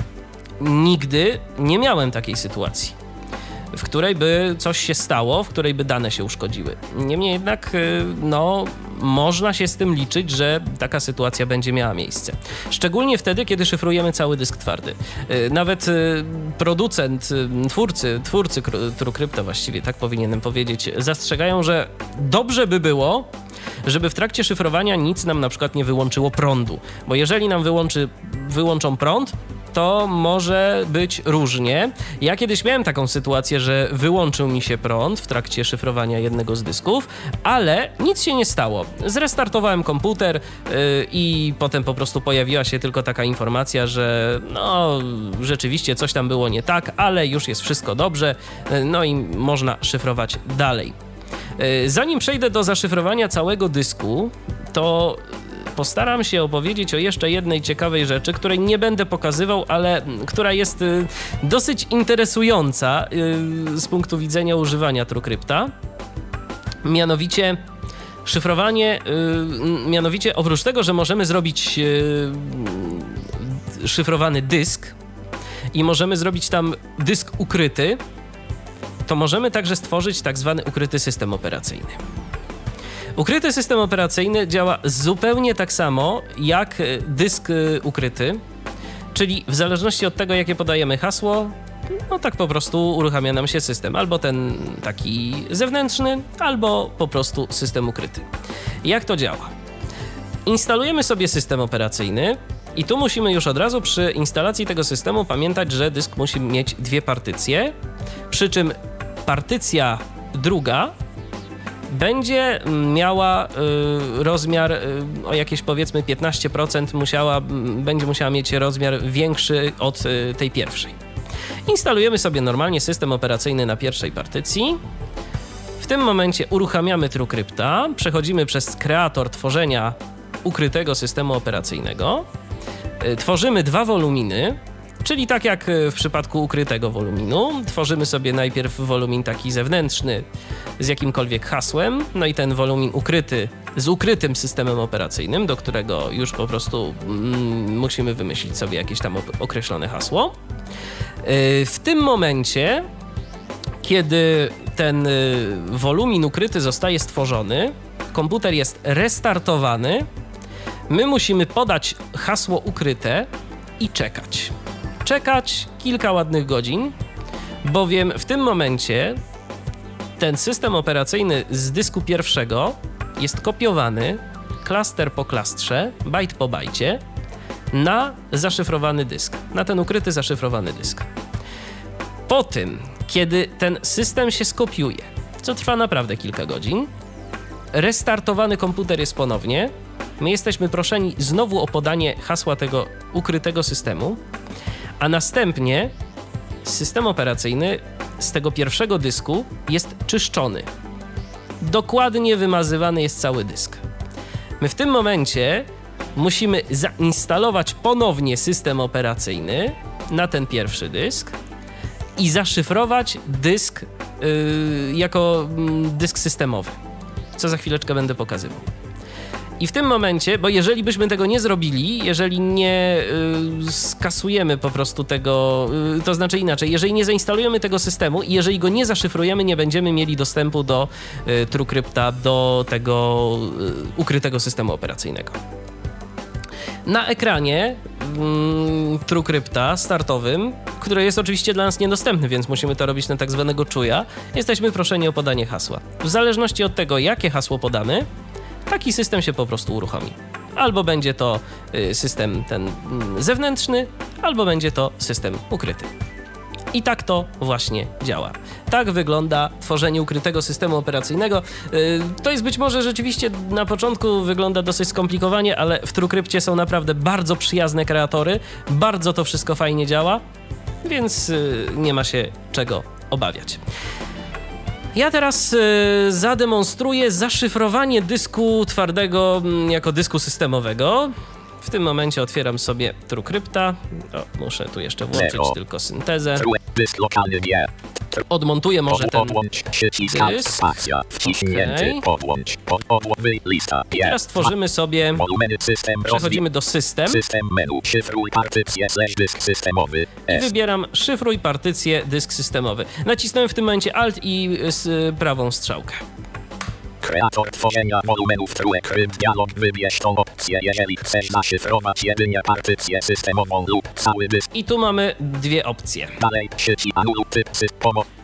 Speaker 2: nigdy nie miałem takiej sytuacji w której by coś się stało, w której by dane się uszkodziły. Niemniej jednak, no, można się z tym liczyć, że taka sytuacja będzie miała miejsce. Szczególnie wtedy, kiedy szyfrujemy cały dysk twardy. Y, nawet y, producent, y, twórcy, twórcy TrueCrypta właściwie, tak powinienem powiedzieć, zastrzegają, że dobrze by było, żeby w trakcie szyfrowania nic nam na przykład nie wyłączyło prądu. Bo jeżeli nam wyłączy, wyłączą prąd, to może być różnie. Ja kiedyś miałem taką sytuację, że wyłączył mi się prąd w trakcie szyfrowania jednego z dysków, ale nic się nie stało. Zrestartowałem komputer yy, i potem po prostu pojawiła się tylko taka informacja, że no rzeczywiście coś tam było nie tak, ale już jest wszystko dobrze, yy, no i można szyfrować dalej. Yy, zanim przejdę do zaszyfrowania całego dysku, to postaram się opowiedzieć o jeszcze jednej ciekawej rzeczy, której nie będę pokazywał, ale która jest y, dosyć interesująca y, z punktu widzenia używania TrueCrypta. Mianowicie szyfrowanie, y, mianowicie oprócz tego, że możemy zrobić szyfrowany dysk i możemy zrobić tam dysk ukryty, to możemy także stworzyć tak zwany ukryty system operacyjny. Ukryty system operacyjny działa zupełnie tak samo jak e, dysk e, ukryty, czyli w zależności od tego, jakie podajemy hasło, no tak po prostu uruchamia nam się system. Albo ten taki zewnętrzny, albo po prostu system ukryty. Jak to działa? Instalujemy sobie system operacyjny, i tu musimy już od razu przy instalacji tego systemu pamiętać, że dysk musi mieć dwie partycje, przy czym partycja druga będzie miała y, rozmiar y, o jakieś powiedzmy 15% musiała, będzie musiała mieć rozmiar większy od y, tej pierwszej. Instalujemy sobie normalnie system operacyjny na pierwszej partycji. W tym momencie uruchamiamy TrueCrypta, przechodzimy przez kreator tworzenia ukrytego systemu operacyjnego. Tworzymy dwa woluminy, czyli tak jak y, w przypadku ukrytego woluminu, tworzymy sobie najpierw wolumin taki zewnętrzny z jakimkolwiek hasłem, no i ten wolumin ukryty z ukrytym systemem operacyjnym, do którego już po prostu mm, musimy wymyślić sobie jakieś tam określone hasło. Y, W tym momencie, kiedy ten y, wolumin ukryty zostaje stworzony, komputer jest restartowany, my musimy podać hasło ukryte i czekać. Czekać kilka ładnych godzin, bowiem w tym momencie ten system operacyjny z dysku pierwszego jest kopiowany klaster po klastrze, bajt po bajcie na zaszyfrowany dysk, na ten ukryty zaszyfrowany dysk. Po tym, kiedy ten system się skopiuje, co trwa naprawdę kilka godzin, restartowany komputer jest ponownie. My jesteśmy proszeni znowu o podanie hasła tego ukrytego systemu, a następnie system operacyjny z tego pierwszego dysku jest czyszczony. Dokładnie wymazywany jest cały dysk. My w tym momencie musimy zainstalować ponownie system operacyjny na ten pierwszy dysk i zaszyfrować dysk yy, jako mm, dysk systemowy, co za chwileczkę będę pokazywał. I w tym momencie, bo jeżeli byśmy tego nie zrobili, jeżeli nie y, skasujemy po prostu tego, y, to znaczy inaczej, jeżeli nie zainstalujemy tego systemu i jeżeli go nie zaszyfrujemy, nie będziemy mieli dostępu do y, TrueCrypta, do tego y, ukrytego systemu operacyjnego. Na ekranie mm, TrueCrypta startowym, który jest oczywiście dla nas niedostępny, więc musimy to robić na tak zwanego czuja, jesteśmy proszeni o podanie hasła. W zależności od tego, jakie hasło podamy, taki system się po prostu uruchomi. Albo będzie to y, system ten mm, zewnętrzny, albo będzie to system ukryty. I tak to właśnie działa. Tak wygląda tworzenie ukrytego systemu operacyjnego. Yy, To jest być może rzeczywiście na początku wygląda dosyć skomplikowanie, ale w TrueCrypcie są naprawdę bardzo przyjazne kreatory, bardzo to wszystko fajnie działa, więc yy, nie ma się czego obawiać. Ja teraz y, zademonstruję zaszyfrowanie dysku twardego mm, jako dysku systemowego. W tym momencie otwieram sobie TrueCrypta. O, muszę tu jeszcze włączyć tylko syntezę. Odmontuję może ten. Dysk. Teraz tworzymy sobie, przechodzimy do system
Speaker 3: System menu. Szyfruj partycję slash dysk systemowy.
Speaker 2: i wybieram szyfruj partycję dysk systemowy. Nacisnąłem w tym momencie Alt i z prawą strzałkę.
Speaker 3: Kreator tworzenia wolumenów TrueCrypt dialog wybierz tą opcję, jeżeli chcesz zaszyfrować jedynie partycję systemową lub cały dysk.
Speaker 2: I tu mamy dwie opcje.
Speaker 3: Dalej, sieci anulu typ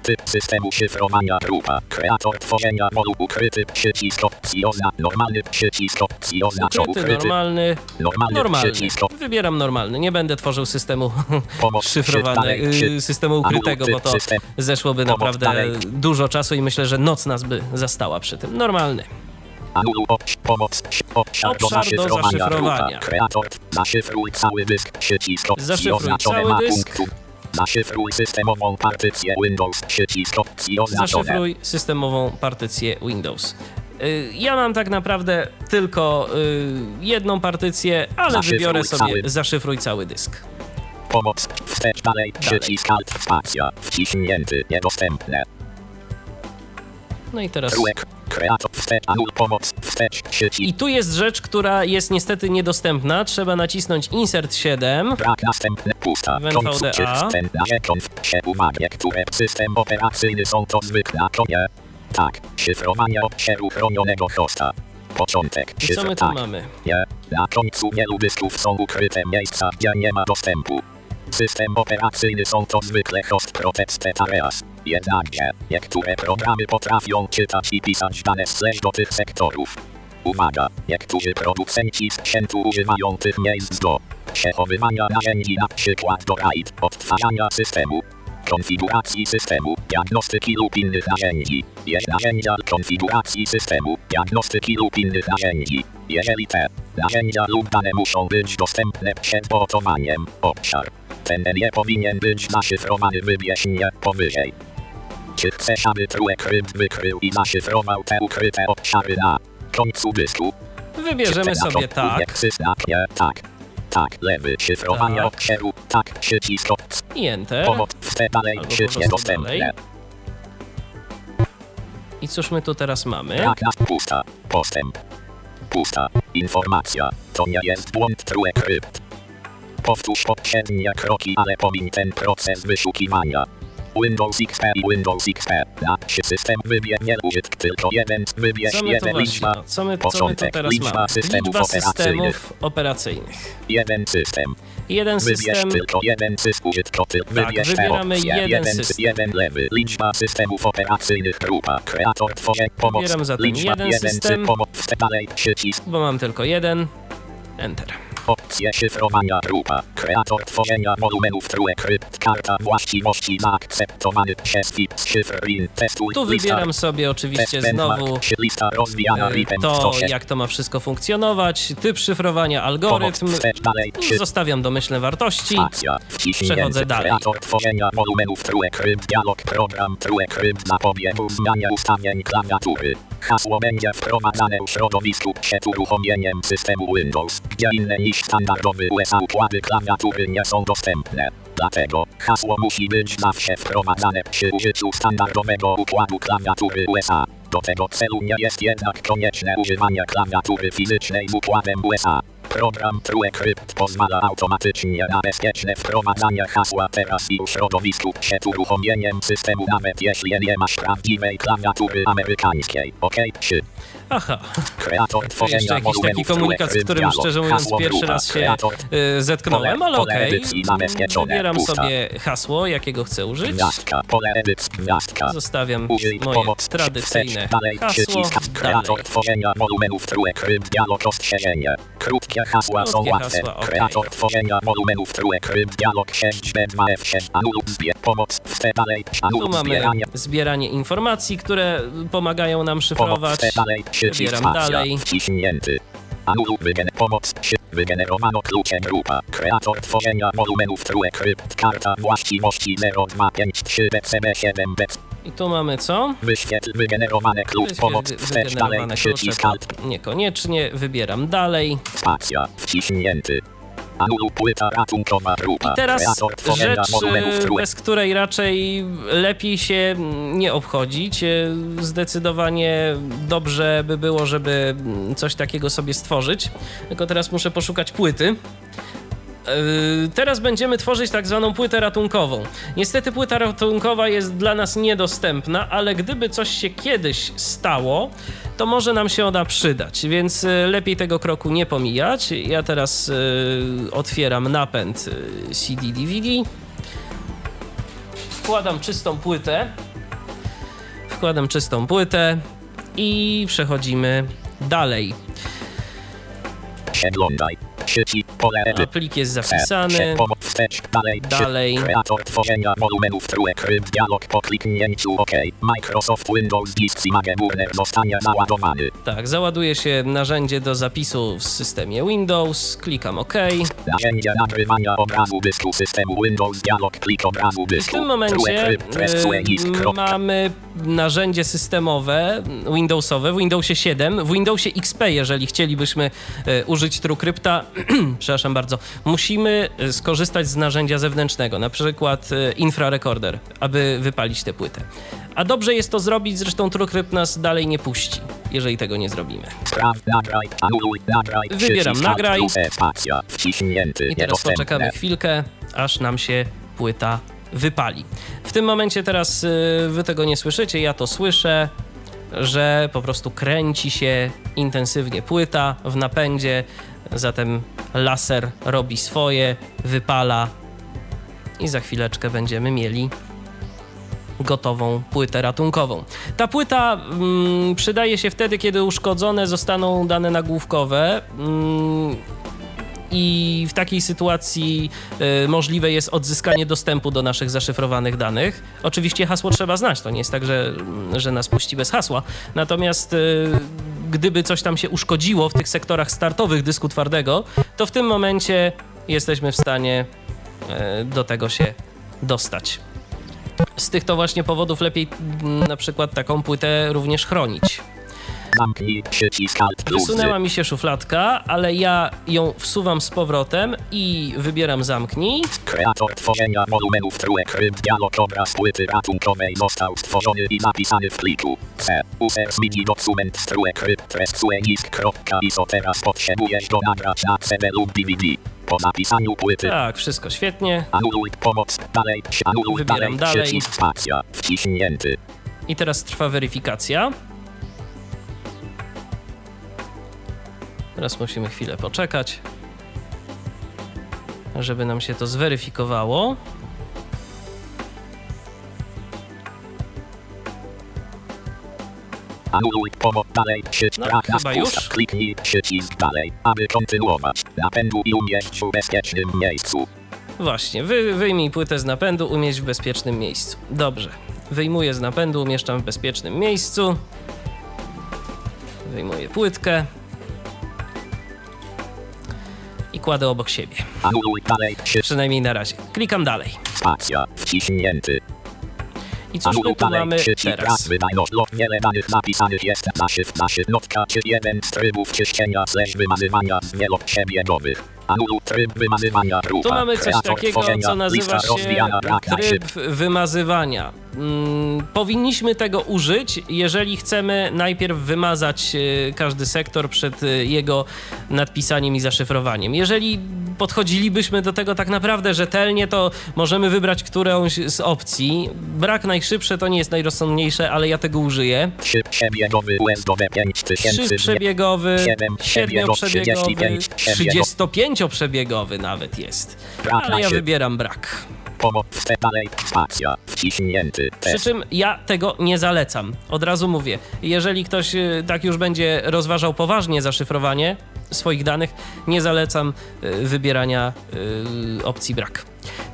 Speaker 3: typ systemu szyfrowania grupa. Kreator tworzenia wolu ukryty przycisk opcji ozna, normalny przycisk opcji oznacza
Speaker 2: Ukryty,
Speaker 3: ukryty.
Speaker 2: normalny,
Speaker 3: Normalny
Speaker 2: normalny.
Speaker 3: przycisk
Speaker 2: Wybieram normalny. Nie będę tworzył systemu szyfrowanego, y, systemu ukrytego, bo to zeszłoby naprawdę dużo czasu i myślę, że noc nas by zastała przy tym. Normalny.
Speaker 3: Anulu obś, pomoc, obszar, do zaszyfrowania. Kreator, zaszyfruj cały dysk, przycisk opcji oznaczone ma punktu. Zaszyfruj systemową partycję Windows, przycisk opcji oznaczone.
Speaker 2: Zaszyfruj systemową partycję Windows. Y, Ja mam tak naprawdę tylko y, jedną partycję, ale
Speaker 3: Zaszyfruj
Speaker 2: wybiorę sobie
Speaker 3: cały.
Speaker 2: zaszyfruj cały dysk.
Speaker 3: Pomoc, wstecz dalej, przycisk alt, spacja, wciśnięty, niedostępne.
Speaker 2: No i teraz. I tu jest rzecz, która jest niestety niedostępna. Trzeba nacisnąć Insert 7.
Speaker 3: Brak następne pusta. Się uwagę, które system operacyjny są to zwykle konie. Tak, szyfrowanie obszaru chronionego hosta. Początek.
Speaker 2: I co my tu
Speaker 3: tak.
Speaker 2: mamy?
Speaker 3: Nie. Na końcu wielu dysków są ukryte miejsca, gdzie nie ma dostępu. System operacyjny są to zwykle host protected areas. Jednakże, niektóre programy potrafią czytać i pisać dane slash do tych sektorów. Uwaga, niektórzy producenci sprzętu używają tych miejsc do przechowywania narzędzi na przykład do RAID, odtwarzania systemu, konfiguracji systemu, diagnostyki lub innych narzędzi. Jest narzędzia konfiguracji systemu, diagnostyki lub innych narzędzi. Jeżeli te narzędzia lub dane muszą być dostępne przed botowaniem, obszar ten nie powinien być zaszyfrowany wybierz nie powyżej. Czy chcesz, aby TrueCrypt wykrył i zaszyfrował te ukryte obszary na końcu dysku?
Speaker 2: Wybierzemy sobie tak
Speaker 3: tak. Tak, lewy, szyfrowania
Speaker 2: Tak.
Speaker 3: obszaru, tak, przycisk
Speaker 2: i Enter.
Speaker 3: pomoc, wste dalej,
Speaker 2: Albo po
Speaker 3: przycisk
Speaker 2: prostu
Speaker 3: dostępne.
Speaker 2: dalej. I cóż my tu teraz mamy?
Speaker 3: Tak, pusta, postęp. Pusta, informacja, to nie jest błąd true crypt. Powtórz poprzednie kroki, ale pomiń ten proces wyszukiwania. Windows XP i Windows XP. Na się system wybiernie użytk tylko jeden, wybierz
Speaker 2: Co my
Speaker 3: jeden
Speaker 2: właśnie,
Speaker 3: liczba.
Speaker 2: no, co my, co my tu
Speaker 3: Początek,
Speaker 2: teraz
Speaker 3: liczba
Speaker 2: mamy?
Speaker 3: systemów
Speaker 2: Liczba
Speaker 3: operacyjnych.
Speaker 2: systemów operacyjnych.
Speaker 3: Jeden system.
Speaker 2: Jeden
Speaker 3: Wybierz
Speaker 2: system,
Speaker 3: tylko jeden system użytkowy. Wybierz
Speaker 2: wybieramy
Speaker 3: opcje.
Speaker 2: jeden
Speaker 3: jeden,
Speaker 2: system.
Speaker 3: jeden lewy. Liczba systemów operacyjnych grupa. Kreator tworzeń pomoc.
Speaker 2: Wybieram zatem
Speaker 3: Liczba
Speaker 2: jeden
Speaker 3: jeden
Speaker 2: system.
Speaker 3: sy- pomoc. Dalej przycisk.
Speaker 2: bo mam tylko jeden. Enter.
Speaker 3: Opcje szyfrowania grupa. Kreator tworzenia wolumenów true crypt. Karta właściwości zaakceptowany przez FIP. Szyfr RIN. Testuj.
Speaker 2: Tu wybieram sobie oczywiście znowu
Speaker 3: Lista rozwijana.
Speaker 2: e, to,
Speaker 3: 106.
Speaker 2: jak to ma wszystko funkcjonować, typ szyfrowania, algorytm. Zostawiam domyślne wartości. Przechodzę dalej.
Speaker 3: Kreator tworzenia wolumenów True Crypt. Dialog program True Crypt. Zapobiegu zmianie ustawień klawiatury. Hasło będzie wprowadzane w środowisku przed uruchomieniem systemu Windows, gdzie inne niż standardowy USA układy klawiatury nie są dostępne. Dlatego hasło musi być zawsze wprowadzane przy użyciu standardowego układu klawiatury USA. Do tego celu nie jest jednak konieczne używanie klawiatury fizycznej z układem USA. Program TrueCrypt pozwala automatycznie na bezpieczne wprowadzanie hasła teraz i w środowisku przed uruchomieniem systemu nawet jeśli nie masz prawdziwej klawiatury amerykańskiej. OK? 3.
Speaker 2: Aha, to jakiś taki komunikat, z którym szczerze mówiąc pierwszy raz się y, zetknąłem, ale okej.
Speaker 3: zabezpieczone.
Speaker 2: Wybieram sobie hasło, jakiego chcę użyć. Zostawiam moje
Speaker 3: pomoc.
Speaker 2: tradycyjne hasło. Dalej.
Speaker 3: Krótkie hasła są łatwe. Kreator tworzenia wolumenów TrueCrypt dialog 6B2F6 anuluj zbier pomoc. Wstecz. Dalej.
Speaker 2: Mamy
Speaker 3: zbieranie.
Speaker 2: zbieranie informacji, które pomagają nam
Speaker 3: Pomoc.
Speaker 2: szyfrować.
Speaker 3: Wstecz.
Speaker 2: Wybieram dalej.
Speaker 3: Wciśnięty. Anuluj wygen pomoc. Wygenerowano klucze grupa. Kreator tworzenia wolumenów TrueCrypt. Karta właściwości 0253 BCB7 BC.
Speaker 2: I tu mamy co?
Speaker 3: Wyświetl wygenerowane klucz. Pomoc. Wstecz. Dalej. Przycisk
Speaker 2: niekoniecznie. Wybieram dalej.
Speaker 3: Spacja. Wciśnięty.
Speaker 2: I teraz rzecz, e, bez której raczej lepiej się nie obchodzić. E, Zdecydowanie dobrze by było, żeby coś takiego sobie stworzyć. Tylko teraz muszę poszukać płyty. E, Teraz będziemy tworzyć tak zwaną płytę ratunkową. Niestety płyta ratunkowa jest dla nas niedostępna, ale gdyby coś się kiedyś stało, to może nam się ona przydać, więc e, lepiej tego kroku nie pomijać. Ja teraz e, otwieram napęd CD-DVD. Wkładam czystą płytę. Wkładam czystą płytę i przechodzimy dalej.
Speaker 3: Przeglądaj.
Speaker 2: Plik jest zapisany.
Speaker 3: Dalej.
Speaker 2: Dalej.
Speaker 3: Kreator tworzenia wolumenów TrueCrypt. Dialog po kliknięciu OK. Microsoft Windows Disk Image Burner zostanie załadowany.
Speaker 2: Tak, załaduje się narzędzie do zapisu w systemie Windows. Klikam OK.
Speaker 3: Narzędzie nagrywania obrazu dysku systemu Windows Dialog klik obrazu
Speaker 2: W
Speaker 3: dysku.
Speaker 2: tym momencie e,
Speaker 3: Kropka.
Speaker 2: mamy narzędzie systemowe Windowsowe w Windowsie 7, w Windowsie XP, jeżeli chcielibyśmy e, użyć TrueCrypta, przepraszam bardzo, musimy e, skorzystać z narzędzia zewnętrznego, na przykład e, infrarecorder, aby wypalić tę płytę. A dobrze jest to zrobić, zresztą TrueCrypt nas dalej nie puści, jeżeli tego nie zrobimy. Wybieram nagraj.
Speaker 3: E.
Speaker 2: I teraz poczekamy chwilkę, aż nam się płyta wypali. W tym momencie teraz y, wy tego nie słyszycie, ja to słyszę, że po prostu kręci się intensywnie płyta w napędzie, zatem laser robi swoje, wypala i za chwileczkę będziemy mieli gotową płytę ratunkową. Ta płyta mm, przydaje się wtedy, kiedy uszkodzone zostaną dane nagłówkowe. Mm, i w takiej sytuacji y, możliwe jest odzyskanie dostępu do naszych zaszyfrowanych danych. Oczywiście hasło trzeba znać, to nie jest tak, że, że nas puści bez hasła. Natomiast y, gdyby coś tam się uszkodziło w tych sektorach startowych dysku twardego, to w tym momencie jesteśmy w stanie y, do tego się dostać. Z tych to właśnie powodów lepiej mm, na przykład taką płytę również chronić.
Speaker 3: Zamknij przycisk Alt plus
Speaker 2: Wysunęła mi się szufladka, ale ja ją wsuwam z powrotem i wybieram zamknij.
Speaker 3: Kreator tworzenia wolumenów trójek ryb dialog obraz płyty ratunkowej został stworzony i zapisany w pliku. C. User zmieni dokument z trójek ryb trescuenisk.iso teraz potrzebujesz go nagrać na CD lub DVD. Po zapisaniu płyty
Speaker 2: Tak, wszystko świetnie.
Speaker 3: anuluj pomoc, dalej, anuluj
Speaker 2: Wybieram
Speaker 3: dalej,
Speaker 2: dalej.
Speaker 3: przycisk spacja, wciśnięty.
Speaker 2: I teraz trwa weryfikacja. Teraz musimy chwilę poczekać, żeby nam się to zweryfikowało.
Speaker 3: Anuluj pomoc dalej, przycisk
Speaker 2: No,
Speaker 3: brak
Speaker 2: chyba już.
Speaker 3: Kliknij przycisk dalej, aby kontynuować. Napędu i umieść w bezpiecznym miejscu.
Speaker 2: Właśnie, wy, wyjmij płytę z napędu, umieść w bezpiecznym miejscu. Dobrze. Wyjmuję z napędu, umieszczam w bezpiecznym miejscu. Wyjmuję płytkę. I kładę obok siebie.
Speaker 3: Anuluj dalej, przycisk
Speaker 2: Przynajmniej na razie. Klikam dalej.
Speaker 3: spacja, wciśnięty.
Speaker 2: I cóż my tu
Speaker 3: dalej,
Speaker 2: mamy teraz?
Speaker 3: wiele danych zapisanych jest zaszyw, zaszyw, notka, czy jeden z trybów czyszczenia slash wymazywania z wymazywania grupa.
Speaker 2: Tu mamy coś takiego, co nazywa się tryb wymazywania. Mm, powinniśmy tego użyć, jeżeli chcemy najpierw wymazać e, każdy sektor przed e, jego nadpisaniem i zaszyfrowaniem. Jeżeli podchodzilibyśmy do tego tak naprawdę rzetelnie, to możemy wybrać którąś z opcji. Brak najszybsze to nie jest najrozsądniejsze, ale ja tego użyję.
Speaker 3: Trzy przebiegowy USB 5000
Speaker 2: Trzyprzebiegowy,
Speaker 3: Siedem przebiegowy,
Speaker 2: siedmioprzebiegowy,
Speaker 3: 35 przebiegów.
Speaker 2: 35-przebiegowy nawet jest. Ale ja wybieram brak. Przy czym ja tego nie zalecam. Od razu mówię, jeżeli ktoś y, tak już będzie rozważał poważnie zaszyfrowanie swoich danych, nie zalecam y, wybierania y, opcji brak.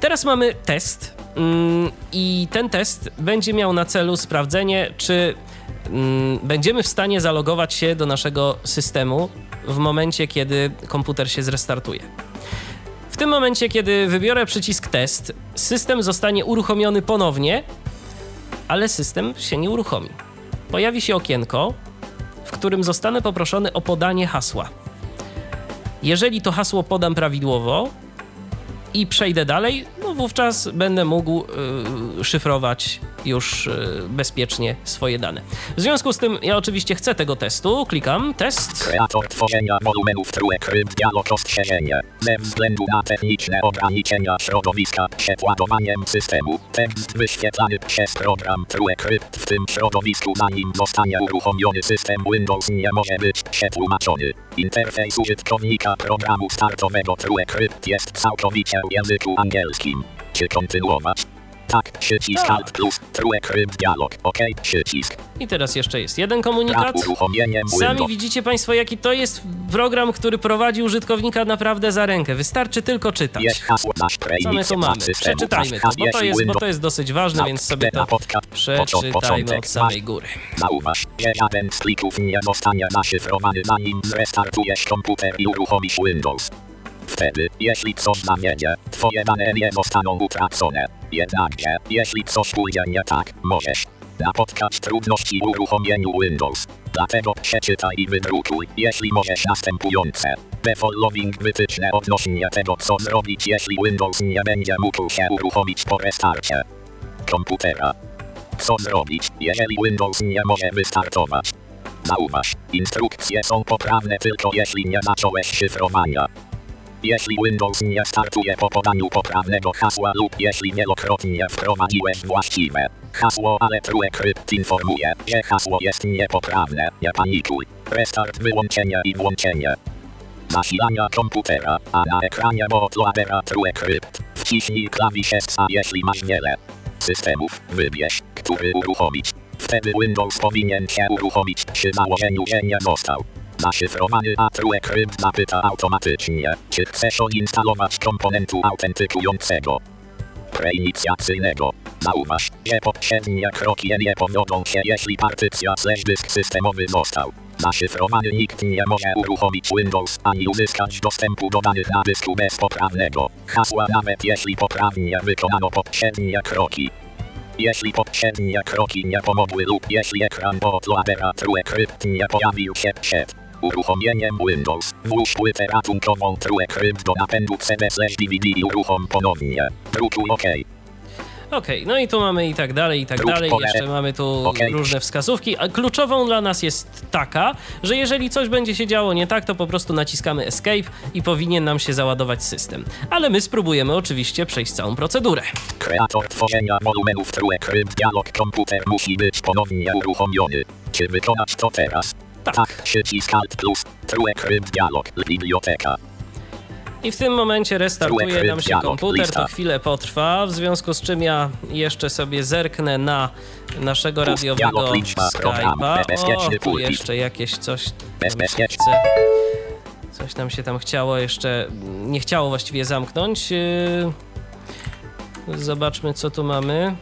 Speaker 2: Teraz mamy test mm, i ten test będzie miał na celu sprawdzenie, czy mm, będziemy w stanie zalogować się do naszego systemu w momencie, kiedy komputer się zrestartuje. W tym momencie, kiedy wybiorę przycisk test, system zostanie uruchomiony ponownie, ale system się nie uruchomi. Pojawi się okienko, w którym zostanę poproszony o podanie hasła. Jeżeli to hasło podam prawidłowo i przejdę dalej, no wówczas będę mógł y, szyfrować już y, bezpiecznie swoje dane. W związku z tym ja oczywiście chcę tego testu, klikam test.
Speaker 3: Kreator tworzenia wolumenów trójek ryb dialog ostrzeżenie. Ze względu na techniczne ograniczenia środowiska przed ładowaniem systemu, tekst wyświetlany przez program trójek ryb w tym środowisku zanim zostanie uruchomiony system Windows nie może być przetłumaczony. Interfejs użytkownika programu startowego trójek ryb jest całkowicie w języku angielskim. Czy kontynuować? Tak, przycisk
Speaker 2: Tak.
Speaker 3: Alt plus, trójek ryb dialog, OK, przycisk.
Speaker 2: I teraz jeszcze jest jeden komunikat. Sami widzicie Państwo, jaki to jest program, który prowadzi użytkownika naprawdę za rękę. Wystarczy tylko czytać. Co my tu mamy? Przeczytajmy to, bo to jest, bo to jest dosyć ważne, więc sobie to przeczytajmy od samej góry.
Speaker 3: Zauważ, że żaden z plików nie zostanie zaszyfrowany zanim zrestartujesz komputer i uruchomisz Windows. Wtedy, jeśli coś zawiedzie, twoje dane nie zostaną utracone. Jednakże, jeśli coś pójdzie nie tak, możesz napotkać trudności w uruchomieniu Windows. Dlatego przeczytaj i wydrukuj, jeśli możesz następujące. The following wytyczne odnośnie tego, co zrobić, jeśli Windows nie będzie mógł się uruchomić po restarcie komputera. Co zrobić, jeżeli Windows nie może wystartować? Zauważ, instrukcje są poprawne tylko jeśli nie zacząłeś szyfrowania. Jeśli Windows nie startuje po podaniu poprawnego hasła lub jeśli wielokrotnie wprowadziłeś właściwe hasło, ale TrueCrypt informuje, że hasło jest niepoprawne, nie panikuj. Restart wyłączenie i włączenie. Zasilania komputera, a na ekranie bootloadera TrueCrypt. Wciśnij klawisz ESC, jeśli masz wiele systemów, wybierz, który uruchomić. Wtedy Windows powinien się uruchomić przy założeniu, że nie został zaszyfrowany, a TrueCrypt zapyta automatycznie, czy chcesz odinstalować komponentu autentykującego preinicjacyjnego. Zauważ, że poprzednie kroki nie powiodą się, jeśli partycja slash dysk systemowy został zaszyfrowany. Nikt nie może uruchomić Windows ani uzyskać dostępu do danych na dysku bez poprawnego hasła, nawet jeśli poprawnie wykonano poprzednie kroki. Jeśli poprzednie kroki nie pomogły lub jeśli ekran bootloadera True Crypt nie pojawił się przed uruchomieniem Windows, włóż płytę ratunkową True Crypt do napędu CD DVD i uruchom ponownie. Drukuj OK.
Speaker 2: Okej, no i tu mamy i tak dalej, i tak
Speaker 3: Druk
Speaker 2: dalej.
Speaker 3: pole.
Speaker 2: Jeszcze mamy tu
Speaker 3: Okej.
Speaker 2: różne wskazówki. A kluczową dla nas jest taka, że jeżeli coś będzie się działo nie tak, to po prostu naciskamy Escape i powinien nam się załadować system. Ale my spróbujemy oczywiście przejść całą procedurę.
Speaker 3: Kreator tworzenia wolumenów True Crypt dialog komputer musi być ponownie uruchomiony. Czy wykonać to teraz?
Speaker 2: Tak.
Speaker 3: Przycisk Alt plus. Dialog. Biblioteka.
Speaker 2: I w tym momencie restartuje nam się komputer, to chwilę potrwa, w związku z czym ja jeszcze sobie zerknę na naszego radiowego Skype'a. O, tu jeszcze jakieś coś. Coś nam się tam chciało jeszcze, nie chciało właściwie zamknąć. Yy, Zobaczmy, co tu mamy.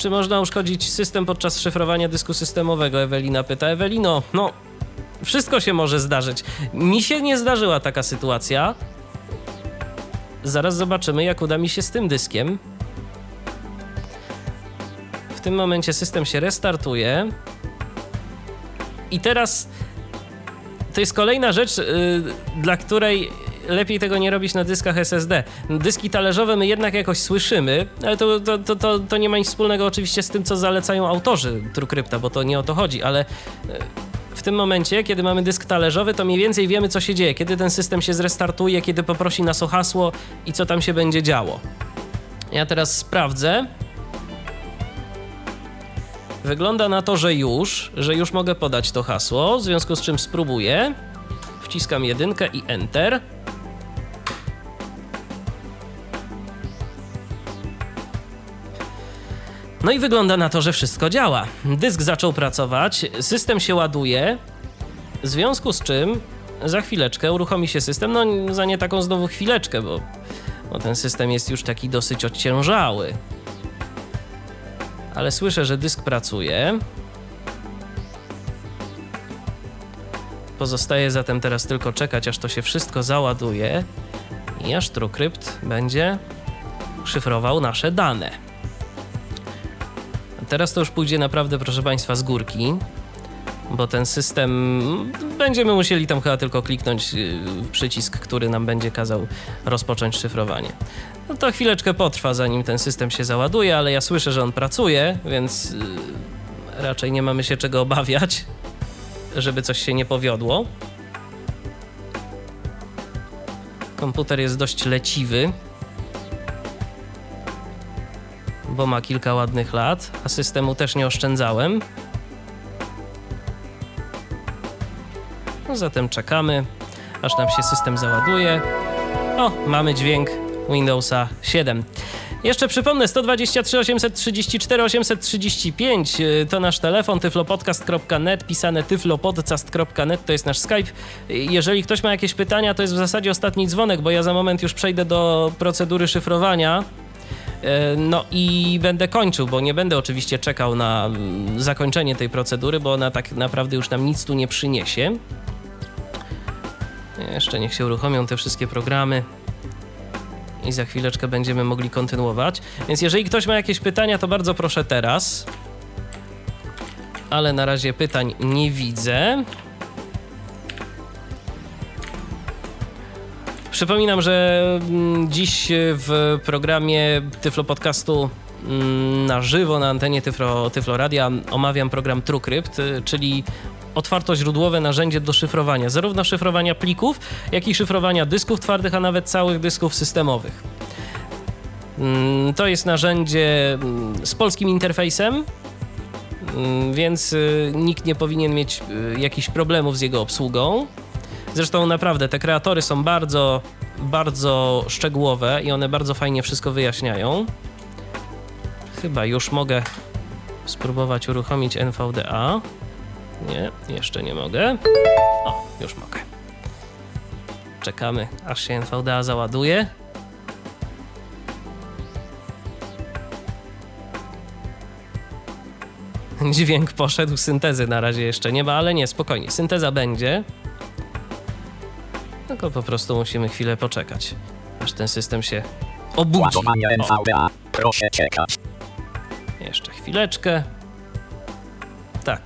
Speaker 2: Czy można uszkodzić system podczas szyfrowania dysku systemowego? Ewelina pyta. Ewelino, no, wszystko się może zdarzyć. Mi się nie zdarzyła taka sytuacja. Zaraz zobaczymy, jak uda mi się z tym dyskiem. W tym momencie system się restartuje. I teraz to jest kolejna rzecz, yy, dla której lepiej tego nie robić na dyskach SSD. Dyski talerzowe my jednak jakoś słyszymy, ale to, to, to, to, to nie ma nic wspólnego oczywiście z tym, co zalecają autorzy TrueCrypta, bo to nie o to chodzi, ale yy, w tym momencie, kiedy mamy dysk talerzowy, to mniej więcej wiemy, co się dzieje, kiedy ten system się zrestartuje, kiedy poprosi nas o hasło i co tam się będzie działo. Ja teraz sprawdzę. Wygląda na to, że już, że już mogę podać to hasło, w związku z czym spróbuję. Wciskam jedynkę i Enter. No i wygląda na to, że wszystko działa. Dysk zaczął pracować, system się ładuje, w związku z czym za chwileczkę uruchomi się system, no za nie taką znowu chwileczkę, bo, bo ten system jest już taki dosyć odciężały. Ale słyszę, że dysk pracuje. Pozostaje zatem teraz tylko czekać, aż to się wszystko załaduje i aż TrueCrypt będzie szyfrował nasze dane. Teraz to już pójdzie naprawdę, proszę Państwa, z górki, bo ten system będziemy musieli tam chyba tylko kliknąć w przycisk, który nam będzie kazał rozpocząć szyfrowanie. No to chwileczkę potrwa, zanim ten system się załaduje, ale ja słyszę, że on pracuje, więc yy, raczej nie mamy się czego obawiać, żeby coś się nie powiodło. Komputer jest dość leciwy, bo ma kilka ładnych lat, a systemu też nie oszczędzałem. No zatem czekamy, aż nam się system załaduje. O, mamy dźwięk Windowsa 7. Jeszcze przypomnę, 123 834 835 y, to nasz telefon, tyflopodcast.net, pisane tyflopodcast.net to jest nasz Skype. Jeżeli ktoś ma jakieś pytania, to jest w zasadzie ostatni dzwonek, bo ja za moment już przejdę do procedury szyfrowania. E, No i będę kończył, bo nie będę oczywiście czekał na mm, zakończenie tej procedury, bo ona tak naprawdę już nam nic tu nie przyniesie. Jeszcze niech się uruchomią te wszystkie programy i za chwileczkę będziemy mogli kontynuować. Więc jeżeli ktoś ma jakieś pytania, to bardzo proszę teraz. Ale na razie pytań nie widzę. Przypominam, że mm, dziś w programie Tyflo Podcastu mm, na żywo na antenie Tyflo, Tyflo Radia omawiam program TrueCrypt, y, czyli otwartoźródłowe narzędzie do szyfrowania, zarówno szyfrowania plików, jak i szyfrowania dysków twardych, a nawet całych dysków systemowych. Mm, To jest narzędzie z polskim interfejsem, więc y, nikt nie powinien mieć y, jakichś problemów z jego obsługą. Zresztą naprawdę te kreatory są bardzo, bardzo szczegółowe i one bardzo fajnie wszystko wyjaśniają. Chyba już mogę spróbować uruchomić NVDA. Nie, jeszcze nie mogę. O, już mogę. Czekamy, aż się NVDA załaduje. Dźwięk poszedł, syntezy na razie jeszcze nie ma, ale nie, spokojnie, synteza będzie. Tylko po prostu musimy chwilę poczekać, aż ten system się obudzi.
Speaker 3: NVDA. Proszę czekać.
Speaker 2: Jeszcze chwileczkę. Tak.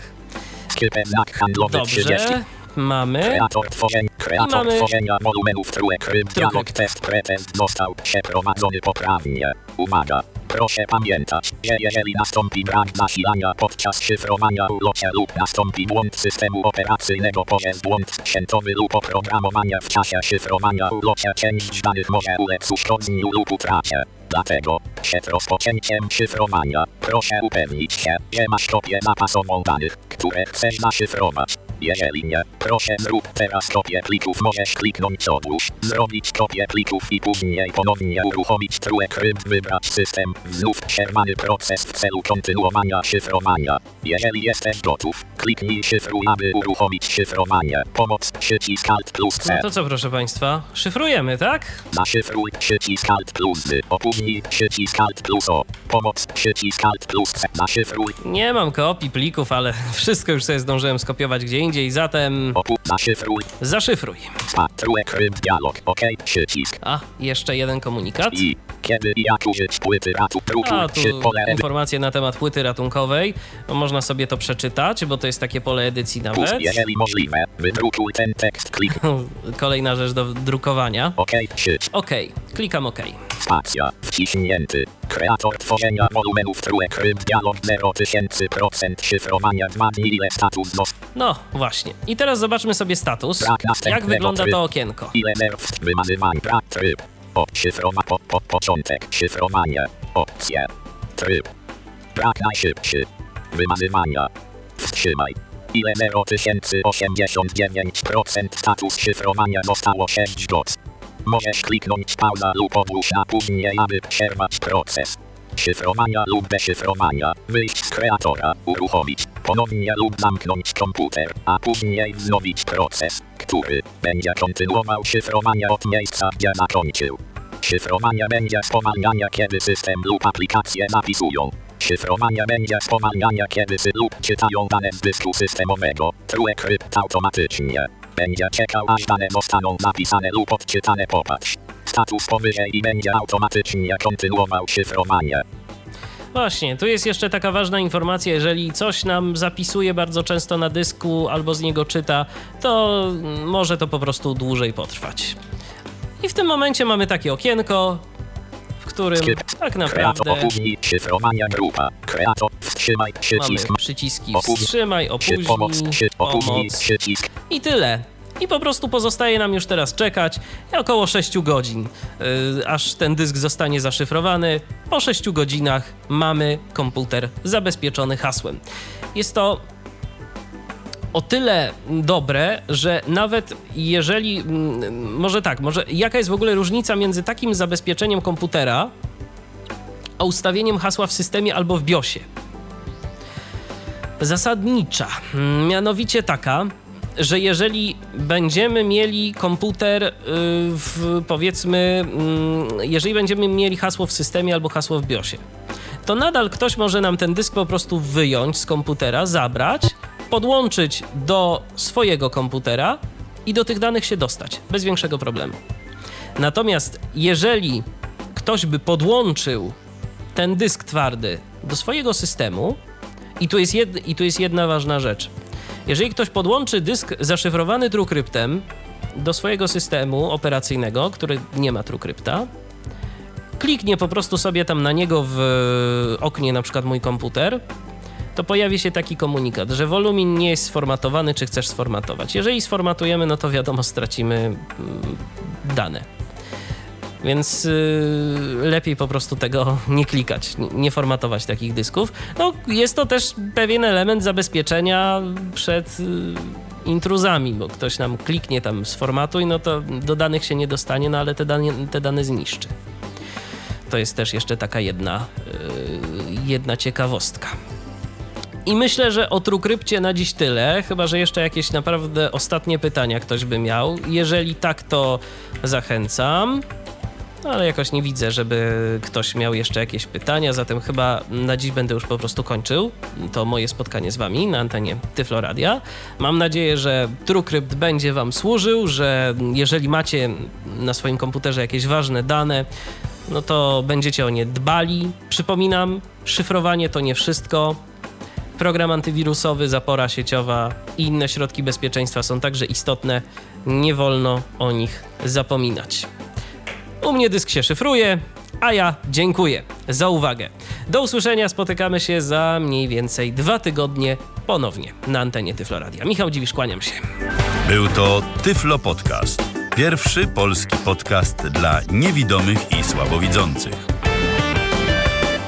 Speaker 3: Skipem znak handlowy 30.
Speaker 2: Dobrze. Mamy.
Speaker 3: Kreator tworzenia, kreator
Speaker 2: mamy-
Speaker 3: tworzenia wolumenów trójek ryb. Dialog test pretest został przeprowadzony poprawnie. Uwaga! Proszę pamiętać, że jeżeli nastąpi brak zasilania podczas szyfrowania ulocia lub nastąpi błąd systemu operacyjnego poprzez błąd sprzętowy lub oprogramowania w czasie szyfrowania ulocia część danych może ulec uszkodzeniu lub utracie. Dlatego, przed rozpoczęciem szyfrowania, proszę upewnić się, że masz kopię zapasową danych, które chcesz zaszyfrować. Jeżeli nie, proszę zrób teraz kopię plików. Możesz kliknąć odłóż, zrobić kopię plików i później ponownie uruchomić trójek ryb, wybrać system, znów przerwany proces w celu kontynuowania szyfrowania. Jeżeli jesteś gotów, kliknij szyfruj, aby uruchomić szyfrowanie. Pomoc przycisk Alt plus C.
Speaker 2: No to co, proszę Państwa? Szyfrujemy, tak?
Speaker 3: Zaszyfruj przycisk Alt plus Z. Opóźnij przycisk Alt plus O. Pomoc przycisk Alt plus C. Zaszyfruj.
Speaker 2: Nie mam kopii plików, ale wszystko już sobie zdążyłem skopiować gdzie indziej, zatem.
Speaker 3: Zaszyfruj.
Speaker 2: zaszyfruj.
Speaker 3: Dialog. OK. Przycisk.
Speaker 2: A, jeszcze jeden komunikat.
Speaker 3: I kiedy i jak użyć płyty ratu druku
Speaker 2: A, tu informacje na temat płyty ratunkowej. No, Można sobie to przeczytać, bo to jest takie pole edycji nawet.
Speaker 3: Jeżeli możliwe, wydrukuj ten tekst, klik
Speaker 2: Kolejna rzecz do drukowania.
Speaker 3: OK, przycisk,
Speaker 2: OK, klikam OK.
Speaker 3: Spacja, wciśnięty. Kreator tworzenia wolumenów trójek ryb dialog 0000% szyfrowania 2 dni ile status.
Speaker 2: No właśnie. I teraz zobaczmy sobie status. Jak wygląda to okienko.
Speaker 3: Ile nerw wymazywań brak tryb. O, szyfrowa po, po, początek, szyfrowanie. Opcje. Tryb. Brak najszybszy. Wymazywania. Wstrzymaj. Ile 0089% status szyfrowania zostało 6 goc. Możesz kliknąć pauza lub odłóż a później, aby przerwać proces. Szyfrowania lub deszyfrowania. Wyjść z kreatora, uruchomić, ponownie lub zamknąć komputer, a później wznowić proces, który będzie kontynuował szyfrowanie od miejsca, gdzie zakończył. Szyfrowanie będzie spowalniania, kiedy system lub aplikacje zapisują. Szyfrowanie będzie spowalniania, kiedy sy lub czytają dane z dysku systemowego. Ryb automatycznie. Będzie czekał, aż dane zostaną zapisane lub odczytane. Popatrz. Status powyżej i będzie automatycznie kontynuował szyfrowanie.
Speaker 2: Właśnie, tu jest jeszcze taka ważna informacja, jeżeli coś nam zapisuje bardzo często na dysku albo z niego czyta, to może to po prostu dłużej potrwać. I w tym momencie mamy takie okienko, w którym tak naprawdę
Speaker 3: grupa. Kreator wstrzymaj przycisk.
Speaker 2: mamy przyciski wstrzymaj,
Speaker 3: pomoc,
Speaker 2: opóźnij, pomoc
Speaker 3: przycisk.
Speaker 2: i tyle. I po prostu pozostaje nam już teraz czekać około 6 godzin, yy, aż ten dysk zostanie zaszyfrowany. Po 6 godzinach mamy komputer zabezpieczony hasłem. Jest to o tyle dobre, że nawet jeżeli, mm, może tak, może jaka jest w ogóle różnica między takim zabezpieczeniem komputera, a ustawieniem hasła w systemie albo w BIOSie? Zasadnicza, mm, mianowicie taka, że jeżeli będziemy mieli komputer y, w powiedzmy, mm, jeżeli będziemy mieli hasło w systemie albo hasło w BIOSie, to nadal ktoś może nam ten dysk po prostu wyjąć z komputera, zabrać, podłączyć do swojego komputera i do tych danych się dostać bez większego problemu. Natomiast jeżeli ktoś by podłączył ten dysk twardy do swojego systemu, i tu jest, jed, i tu jest jedna ważna rzecz. Jeżeli ktoś podłączy dysk zaszyfrowany TrueCryptem do swojego systemu operacyjnego, który nie ma TrueCrypta, kliknie po prostu sobie tam na niego w oknie, na przykład mój komputer, to pojawi się taki komunikat, że wolumin nie jest sformatowany, czy chcesz sformatować. Jeżeli sformatujemy, no to wiadomo, stracimy mm, dane. Więc yy, lepiej po prostu tego nie klikać, nie- formatować takich dysków. No, jest to też pewien element zabezpieczenia przed yy, intruzami, bo ktoś nam kliknie tam sformatuj, no to do danych się nie dostanie, no ale te dane, te dane zniszczy. To jest też jeszcze taka jedna, yy, jedna ciekawostka. I myślę, że o TrueCrypcie na dziś tyle, chyba że jeszcze jakieś naprawdę ostatnie pytania ktoś by miał. Jeżeli tak, to zachęcam. No, ale jakoś nie widzę, żeby ktoś miał jeszcze jakieś pytania, zatem chyba na dziś będę już po prostu kończył to moje spotkanie z wami na antenie Tyfloradia. Mam nadzieję, że TrueCrypt będzie wam służył, że jeżeli macie na swoim komputerze jakieś ważne dane, no to będziecie o nie dbali. Przypominam, szyfrowanie to nie wszystko. Program antywirusowy, zapora sieciowa i inne środki bezpieczeństwa są także istotne. Nie wolno o nich zapominać. U mnie dysk się szyfruje, a ja dziękuję za uwagę. Do usłyszenia, spotykamy się za mniej więcej dwa tygodnie ponownie na antenie Tyfloradia. Michał Dziwisz, kłaniam się.
Speaker 1: Był to Tyflo Podcast. Pierwszy polski podcast dla niewidomych i słabowidzących.